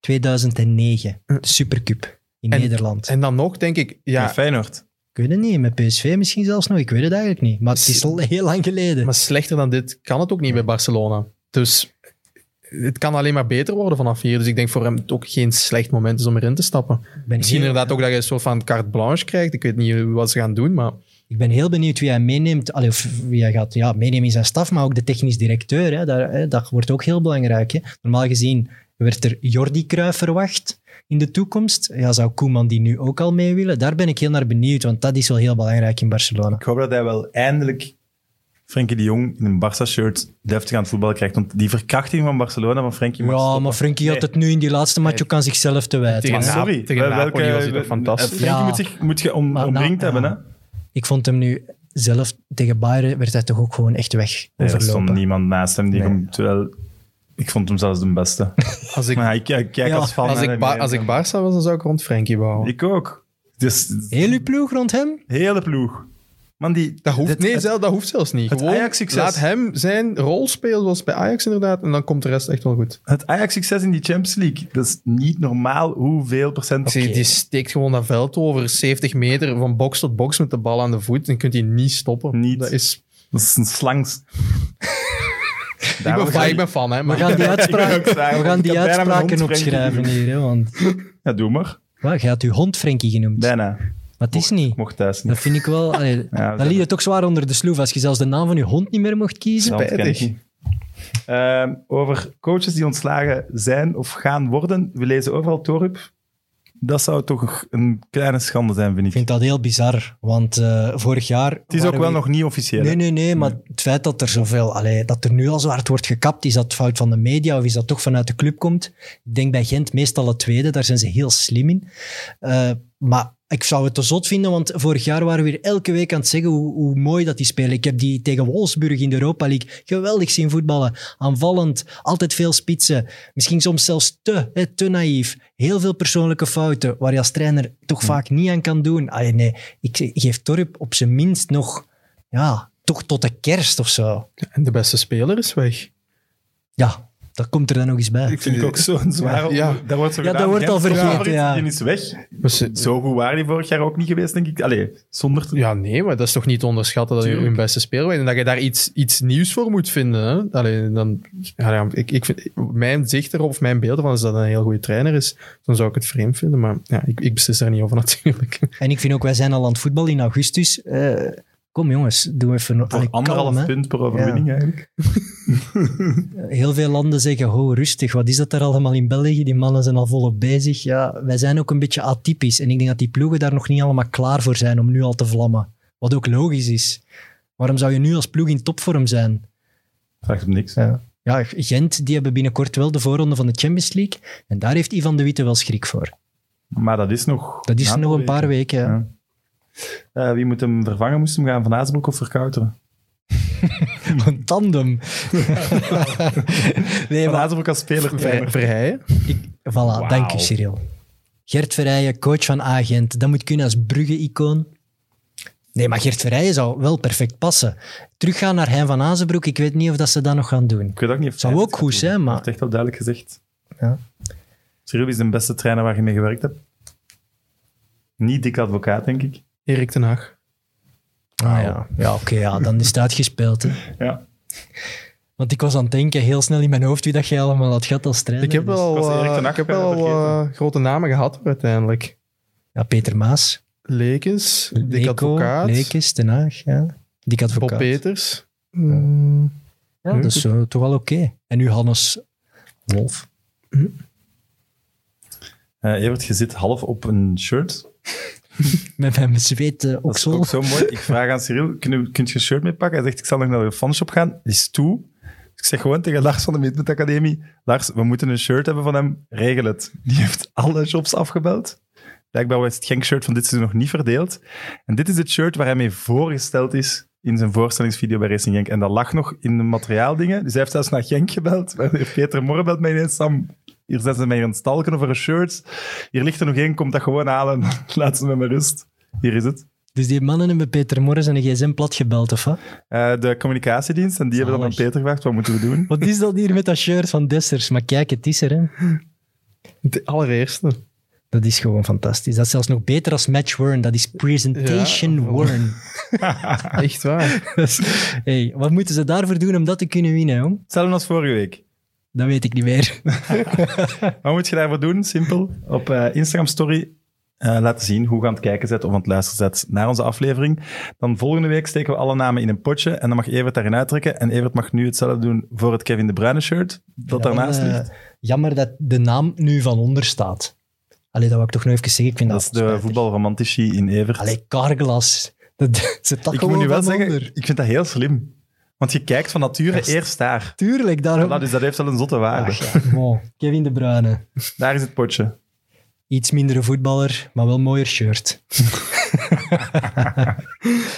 2009. De Supercup in En- Nederland. En dan nog, denk ik... Ja, Feyenoord. ik weet het niet. Met PSV misschien zelfs nog. Ik weet het eigenlijk niet. Maar het is al heel lang geleden. maar slechter dan dit kan het ook niet bij Barcelona. Dus het kan alleen maar beter worden vanaf hier. Dus ik denk voor hem het ook geen slecht moment is om erin te stappen. ik, ben Misschien heel, inderdaad ook dat je een soort van carte blanche krijgt. Ik weet niet wat ze gaan doen, maar... ik ben heel benieuwd wie hij meeneemt. Allee, of wie hij gaat ja, meenemen in zijn staf, maar ook de technisch directeur. Hè. Daar, hè, dat wordt ook heel belangrijk. Hè. Normaal gezien werd er Jordi Cruijff verwacht in de toekomst. Ja, zou Koeman die nu ook al mee willen? Daar ben ik heel naar benieuwd, want dat is wel heel belangrijk in Barcelona. Ik hoop dat hij wel eindelijk Frenkie de Jong in een Barça-shirt deftig aan het voetballen krijgt. Want die verkrachting van Barcelona van Frenkie Ja, maar Frenkie had het nu in die laatste match ook aan zichzelf te wijten. Tegen. Napoli- sorry, tegen wel- Napoli was hij toch fantastisch? Frenkie moet, zich, moet je om, omringd na- hebben, hè? Ik vond hem nu zelf tegen Bayern, werd hij toch ook gewoon echt weg Nee, er stond niemand naast hem. Die Nee. hem, terwijl, ik vond hem zelfs de beste. (laughs) Als ik, maar ik, ik kijk Ja. als fan. als ik. Ba- als ik Barça was, dan zou ik rond Frenkie bouwen. Ik ook. Dus, Heel uw ploeg rond hem? hele ploeg. Man, die, Dat hoeft, dit- nee, het- zelf, dat hoeft zelfs niet. het Gewoon Ajax-succes. laat hem zijn rol spelen zoals bij Ajax inderdaad. En dan komt de rest echt wel goed. Het Ajax-succes in die Champions League, dat is niet normaal hoeveel procent... Zie, Die steekt gewoon dat veld over 70 meter van box tot box met de bal aan de voet. En kunt hij niet stoppen. Niet. Dat is, Dat is een slangs. (laughs) ik, ben fan, ik ben fan, hè. We Maar gaan die, (laughs) uitspraak, we gaan die uitspraken opschrijven hier. Hè, want Ja, doe maar. wat, je had uw hond Frenkie genoemd. Bijna. Maar het is niet. Mocht thuis Dat niet. vind ik wel... (laughs) allee, we dan liet het ook zwaar onder de sloef als je zelfs de naam van je hond niet meer mocht kiezen. Ja, dat Spijtig. Ehm, over coaches die ontslagen zijn of gaan worden. We lezen overal Torup. Dat zou toch een kleine schande zijn, vind Ik ik. vind dat heel bizar, want eh, vorig jaar... Het is ook wel we- nog niet officieel. Nee, nee, nee, maar het feit dat er zoveel, allee, dat er nu al zo hard wordt gekapt, is dat fout van de media of is dat toch vanuit de club komt? Ik denk bij Gent meestal het tweede, daar zijn ze heel slim in. Eh, maar ik zou het te zot vinden, want vorig jaar waren we weer elke week aan het zeggen hoe, hoe mooi dat die spelen. Ik heb die tegen Wolfsburg in de Europa League geweldig zien voetballen. Aanvallend, altijd veel spitsen. Misschien soms zelfs te, hè, te naïef. Heel veel persoonlijke fouten, waar je als trainer toch vaak niet aan kan doen. Allee, nee, ik geef Torp op zijn minst nog ja, toch tot de kerst of zo. En de beste speler is weg. Ja, dat komt er dan nog eens bij. Ik vind ik ook zo'n zware... Ja. Daar wordt zo Ja, dat wordt al vergeten, ja. Die is weg. Dus, Zo goed waren die vorig jaar ook niet geweest, denk ik. Allee, zonder... te- ja, nee, maar dat is toch niet te onderschatten dat je Tuurlijk. hun beste speler bent. En dat je daar iets, iets nieuws voor moet vinden. Hè? Allee, dan, ja, ja, ik, ik vind, mijn zicht erop, of mijn beeld ervan, is dat een heel goede trainer is. Dan zou ik het vreemd vinden, maar ja, ik, ik beslis daar niet over (laughs) natuurlijk. En ik vind ook, wij zijn al aan het voetbal in augustus. Eh, kom jongens, doe even... Voor allee, anderhalf kalm, punt per overwinning eigenlijk. (laughs) Heel veel landen zeggen, ho, rustig, wat is dat daar allemaal in België? Die mannen zijn al volop bezig. Ja, wij zijn ook een beetje atypisch. En ik denk dat die ploegen daar nog niet allemaal klaar voor zijn om nu al te vlammen. Wat ook logisch is. Waarom zou je nu als ploeg in topvorm zijn? Vraagt hem niks. Ja. Ja, Gent, die hebben binnenkort wel de voorronde van de Champions League. En daar heeft Ivan de Witte wel schrik voor. Maar dat is nog... Dat is nog een paar weken. ja. Eh, wie moet hem vervangen? Moest hem gaan Van Azenbroek of Verkouteren? (laughs) Een tandem. (laughs) nee, Van Azenbroek als speler. Ver, Verheijen. Voilà, dank u Cyril. Gert Verrijen, coach van Agent. Dat moet kunnen als Brugge-icoon. Nee, maar Gert Verrijen zou wel perfect passen. Teruggaan naar Hein van Azenbroek, ik weet niet of dat ze dat nog gaan doen. Ik weet ook niet of Zou ook het goed zijn, maar- Hij heeft echt wel duidelijk gezegd. Ja. Cyril is de beste trainer waar je mee gewerkt hebt. Niet dik advocaat, denk ik. Erik ten Hag. Ah, ja, ja oké, ja, dan is het uitgespeeld. Hè. (laughs) Ja. Want ik was aan het denken, heel snel in mijn hoofd, wie dat jij allemaal had gehad als trainer. Ik heb Dus- wel, eh, ik heb wel vergeten. eh, grote namen gehad uiteindelijk. Ja, Peter Maas, Lekens, Dick Leko, Advocaat, Lekes, Den Haag, ja. Bob advocaat. Peters. Mm, Ja, dat is eh, toch wel oké. En nu Hannes Wolf. Eh, Evert, je zit half op een shirt. (laughs) Met mijn zweet eh, Dat is oksel. ook zo mooi. Ik vraag aan Cyril, kun je, kunt je een shirt mee pakken? Hij zegt, ik zal nog naar de fanshop gaan. Die is toe. Ik zeg gewoon tegen Lars van de Academie, Lars, we moeten een shirt hebben van hem. Regel het. Die heeft alle shops afgebeld. Blijkbaar was het Genk-shirt van dit seizoen nog niet verdeeld. En dit is het shirt waar hij mee voorgesteld is in zijn voorstellingsvideo bij Racing Genk. En dat lag nog in de materiaaldingen. Dus hij heeft zelfs naar Genk gebeld. Peter Morren belt mij ineens, Sam, hier zijn ze mij aan het stalken over een shirt. Hier ligt er nog één, komt dat gewoon halen. (laughs) Laat ze met me rust. Hier is het. Dus die mannen hebben Peter Morris en een gsm plat gebeld, of wat? Eh, de communicatiedienst. En die hebben dan aan. Peter gevraagd, wat moeten we doen? Wat is dat hier met dat shirt van Dessers? Maar kijk, het is er, hè. de allereerste. Dat is gewoon fantastisch. Dat is zelfs nog beter als match worn. Dat is presentation Ja. worn. (laughs) Echt waar. (laughs) Dus, hey, wat moeten ze daarvoor doen om dat te kunnen winnen, jong? Hetzelfde als vorige week. Dat weet ik niet meer. (laughs) Wat moet je daarvoor doen? Simpel. Op eh, Instagram Story eh, laten zien hoe je aan het kijken zet of aan het luisteren zet naar onze aflevering. Dan volgende week steken we alle namen in een potje en dan mag Evert daarin uittrekken. En Evert mag nu hetzelfde doen voor het Kevin De Bruyne shirt dat Ja, daarnaast eh, ligt. Jammer dat de naam nu van onder staat. Allee, dat wil ik toch nog even zeggen. Ik vind Dat dat, is de spijtig. voetbalromantici in Evert. Allee, Carglass. Dat dat ik moet nu wel zeggen, onder. ik vind dat heel slim. Want je kijkt van nature eerst daar. Tuurlijk, daarom... Voilà, dus dat heeft wel een zotte waarde. Ach ja. (laughs) Kevin De Bruyne. Daar is het potje. Iets mindere voetballer, maar wel mooier shirt. (laughs)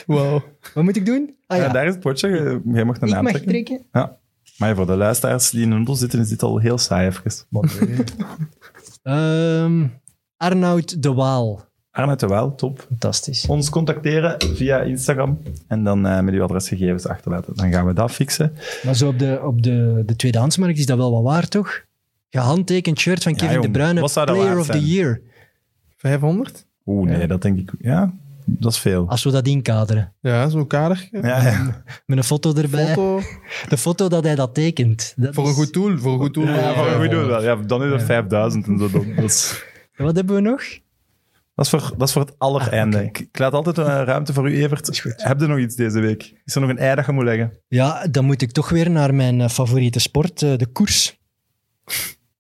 Wow. Wat moet ik doen? Ah Ja. ja, daar is het potje. Je- Jij mag de ik naam mag trekken. Ja. Maar voor de luisteraars die in een noodle zitten, is dit al heel saai even. Ehm, Arnoud de Waal. Arnoud de Waal, top. Fantastisch. Ons contacteren via Instagram en dan eh, met uw adresgegevens achterlaten. Dan gaan we dat fixen. Maar zo op de, op de, de tweedehandsmarkt is dat wel wat waard, toch? Gehandtekend shirt van Kevin. De Bruyne, Wat zou dat Player waard of the? Year. 500? Oeh, nee, Ja. dat denk ik... Ja, dat is veel. Als we dat inkaderen. Ja, zo'n kadertje. Ja, ja. (laughs) Met een foto erbij. Foto. De foto dat hij dat tekent. Dat Voor een goed doel. Voor een goed doel. Ja, voor een goed doel wel. Ja, dan is het Ja. 5000 en zo. (laughs) Dat is, Wat hebben we nog? Dat is, voor, dat is voor het allereinde. Ah, ik, laat altijd een ruimte voor u, Evert. Heb je nog iets deze week? Is er nog een ei dat je moet leggen? Ja, dan moet ik toch weer naar mijn eh, favoriete sport, eh, de koers.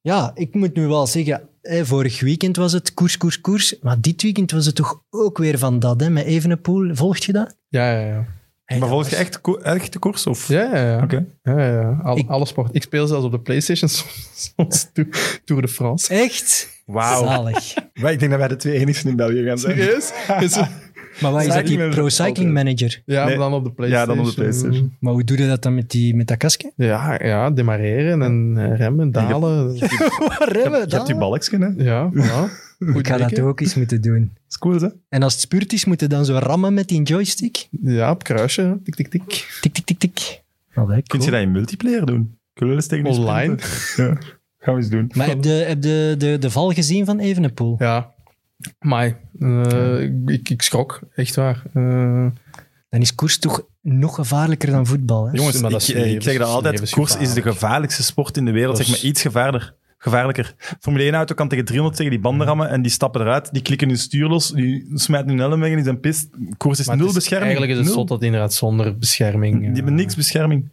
Ja, ik moet nu wel zeggen, eh, vorig weekend was het koers, koers, koers. Maar dit weekend was het toch ook weer van dat, hè, met Evenepoel. Volgt je dat? Ja, ja, ja. Hey, maar volg je echt, ko- echt de koers? Of? Ja, ja, ja. Oké. ja, ja, ja. Al- Ik- Alle sport. Ik speel zelfs op de Playstation (laughs) soms, Tour de France. Echt? Wauw. Zalig. (laughs) Maar Ik denk dat wij de twee enigsten in België gaan zijn. Serieus? Is het- Maar wat is dat, die. Pro Cycling Manager? Ja, Nee. dan op de PlayStation. Ja, dan op de PlayStation. Maar hoe doe je dat dan met, die, met dat kastje? Ja, ja, demareren en eh, remmen, dalen. (laughs) (laughs) Remmen, Je hebt die balkje, hè? Ja. Goed Ik ga dat ook eens moeten doen. is cool, hè? En als het spurt is, moet je dan zo rammen met die joystick? Ja, op kruisje. Tik, tik, tik. Tik, tik, tik, tik. Allee, Kun je dat in multiplayer doen? Kunnen we eens tegen u Online? Ja. Gaan we eens doen. Maar heb je heb de, de, de val gezien van Evenepoel? Ja. Maar ik, ik schrok. Echt waar. Eh, Dan is koers toch nog gevaarlijker dan voetbal. Hè? Jongens, maar ik, dat is ik zeg dat altijd. Koers is de gevaarlijkste sport in de wereld. Zeg is- maar iets gevaarlijker. gevaarlijker. Formule 1-auto kan tegen 300 tegen die banden rammen en die stappen eruit. Die klikken hun stuur los, die smijten hun helm weg en die zijn pist. Koers is maar nul is- bescherming. Eigenlijk is het Nul. zot dat inderdaad zonder bescherming... Die hebben niks bescherming.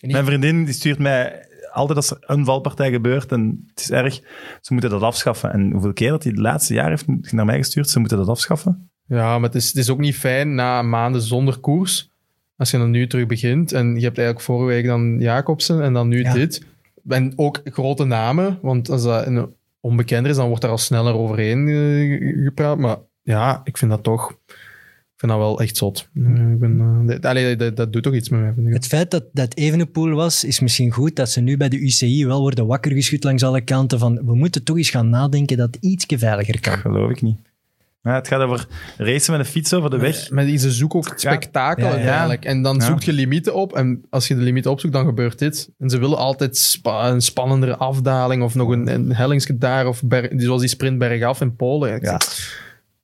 Mijn vriendin die stuurt mij altijd als er een valpartij gebeurt en het is erg, ze moeten dat afschaffen. En hoeveel keer dat hij de laatste jaar heeft naar mij gestuurd, ze moeten dat afschaffen. Ja, maar het is, het is ook niet fijn na maanden zonder koers Als je dan nu terug begint en je hebt eigenlijk vorige week dan Jacobsen en dan nu Ja. dit. En ook grote namen, want als dat een onbekender is, dan wordt daar al sneller overheen eh, gepraat. Maar ja, ik vind dat toch... Ik vind dat wel echt zot. Ik ben, eh, dat- allee, dat, dat doet toch iets met mij, vind ik. Het feit dat dat Evenepoel was, is misschien goed dat ze nu bij de UCI wel worden wakker geschud langs alle kanten van we moeten toch eens gaan nadenken dat het ietsje veiliger kan. Geloof ik niet. Maar het gaat over racen met een fiets over de weg. Met ze zoeken ook spektakel Ja, ja. uiteindelijk. En dan Ja. zoek je limieten op. En als je de limieten opzoekt, dan gebeurt dit. En ze willen altijd spa- een spannendere afdaling of nog een, een hellingsje daar. Of zoals die sprint bergaf in Polen. Ja.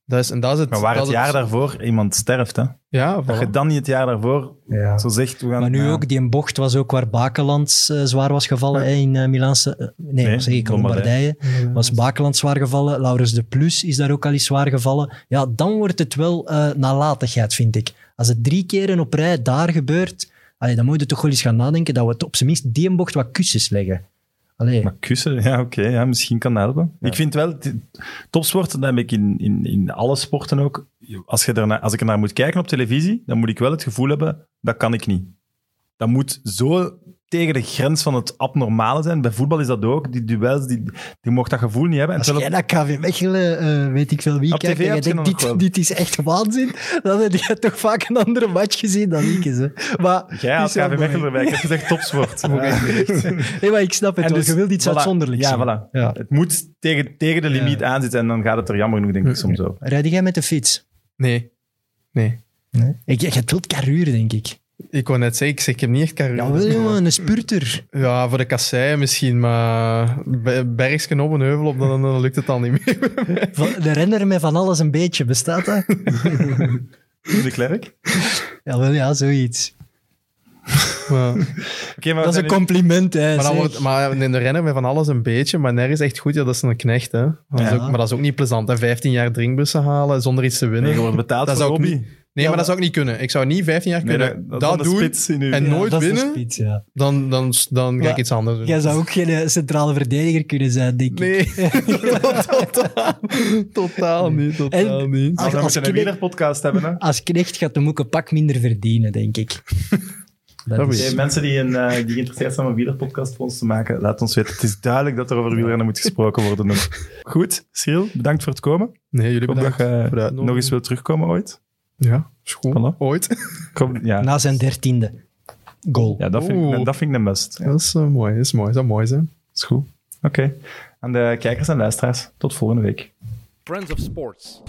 Dat is, en dat is het. Maar waar dat het jaar daarvoor iemand sterft, hè. Ja, Dat voilà. je dan niet het jaar daarvoor Ja. zo zegt, we gaan... Maar nu ja. ook, die een bocht was ook waar Bakeland eh, zwaar was gevallen hè, in eh, Milaanse... eh, nee, Nee, zeg ik, Lombardije. Lombardije. Was Bakeland zwaar gevallen. Laurens de Plus is daar ook al eens zwaar gevallen. Ja, dan wordt het wel eh, nalatigheid, vind ik. Als het drie keren op rij daar gebeurt, allee, dan moet je toch wel eens gaan nadenken dat we het op zijn minst die een bocht wat kussens leggen. Allee, Maar kussen, ja, oké, ja, misschien kan dat helpen. Ik vind wel, topsport, dat heb ik in, in, in alle sporten ook. Als, je ernaar, als ik er naar moet kijken op televisie, dan moet ik wel het gevoel hebben, dat kan ik niet. Dat moet zo tegen de grens van het abnormale zijn. Bij voetbal is dat ook. Die duels, die, die mocht dat gevoel niet hebben. En als terwijl jij naar KV Mechelen, eh, weet ik veel wie, Op kijkt en je heb je denkt, dit, dit is echt waanzin, dan heb je toch vaak een andere match gezien dan ik. Hè. Maar, Jij had KV Mechelen erbij. Ik heb gezegd topsport. (laughs) Nee, maar ik snap het En wel. dus, je wilt iets voilà. uitzonderlijks Ja, voilà. Ja. Het moet tegen, tegen de limiet aanzitten en dan gaat het er jammer genoeg, denk ik, soms over. Rijd jij met de fiets? Nee. Nee. Ik, je wel carruur, denk ik. Ik wou net zeggen, ik, zeg, ik heb niet echt carrière. Ja, wel jongen, een spurter. Ja, voor de kasseien misschien, maar be- bergsken op een heuvel op, dan, dan lukt het dan niet meer. Van- De renner met van alles een beetje, bestaat dat? De klerk? Ja, wel ja, zoiets. Maar, Dat is een compliment, hè. maar, dan wordt, maar in de renner met van alles een beetje, maar nergens echt goed, ja, dat is een knecht. Hè. Dat is Ja. ook, maar dat is ook niet plezant. Hè. 15 jaar drinkbussen halen zonder iets te winnen. Nee, betaald Dat voor zou ik hobby. niet- Nee, maar dat zou ik niet kunnen. Ik zou niet 15 jaar Nee, kunnen dat, dat, doen spits in uw- en Ja, nooit winnen. spits, ja. Dan, dan, dan ga ik iets anders doen. Jij zou ook geen eh, centrale verdediger kunnen zijn, denk ik. Nee, totaal, (laughs) (laughs) totaal niet. Totaal En- niet. Als Als, we als, een knecht, wielerpodcast hebben, hè. als knecht gaat de een pak minder verdienen, denk ik. (laughs) Dat is- mensen die, een, eh, die geïnteresseerd zijn om een wielerpodcast voor ons te maken, laat ons weten. Het is duidelijk dat er over wielrennen moet gesproken worden. Goed, Cyril, bedankt voor het komen. Nee, jullie Ik hoop bedankt dat je nog eens wilt terugkomen ooit. Ja, is goed. Voilà. Ooit. Ja. Na zijn dertiende goal. ja, dat vind, ik, dat vind ik een best. Ja, Dat is eh, mooi, dat is mooi. Dat zou mooi zijn. is goed. Oké. Aan de kijkers en luisteraars, tot volgende week. Friends of Sports.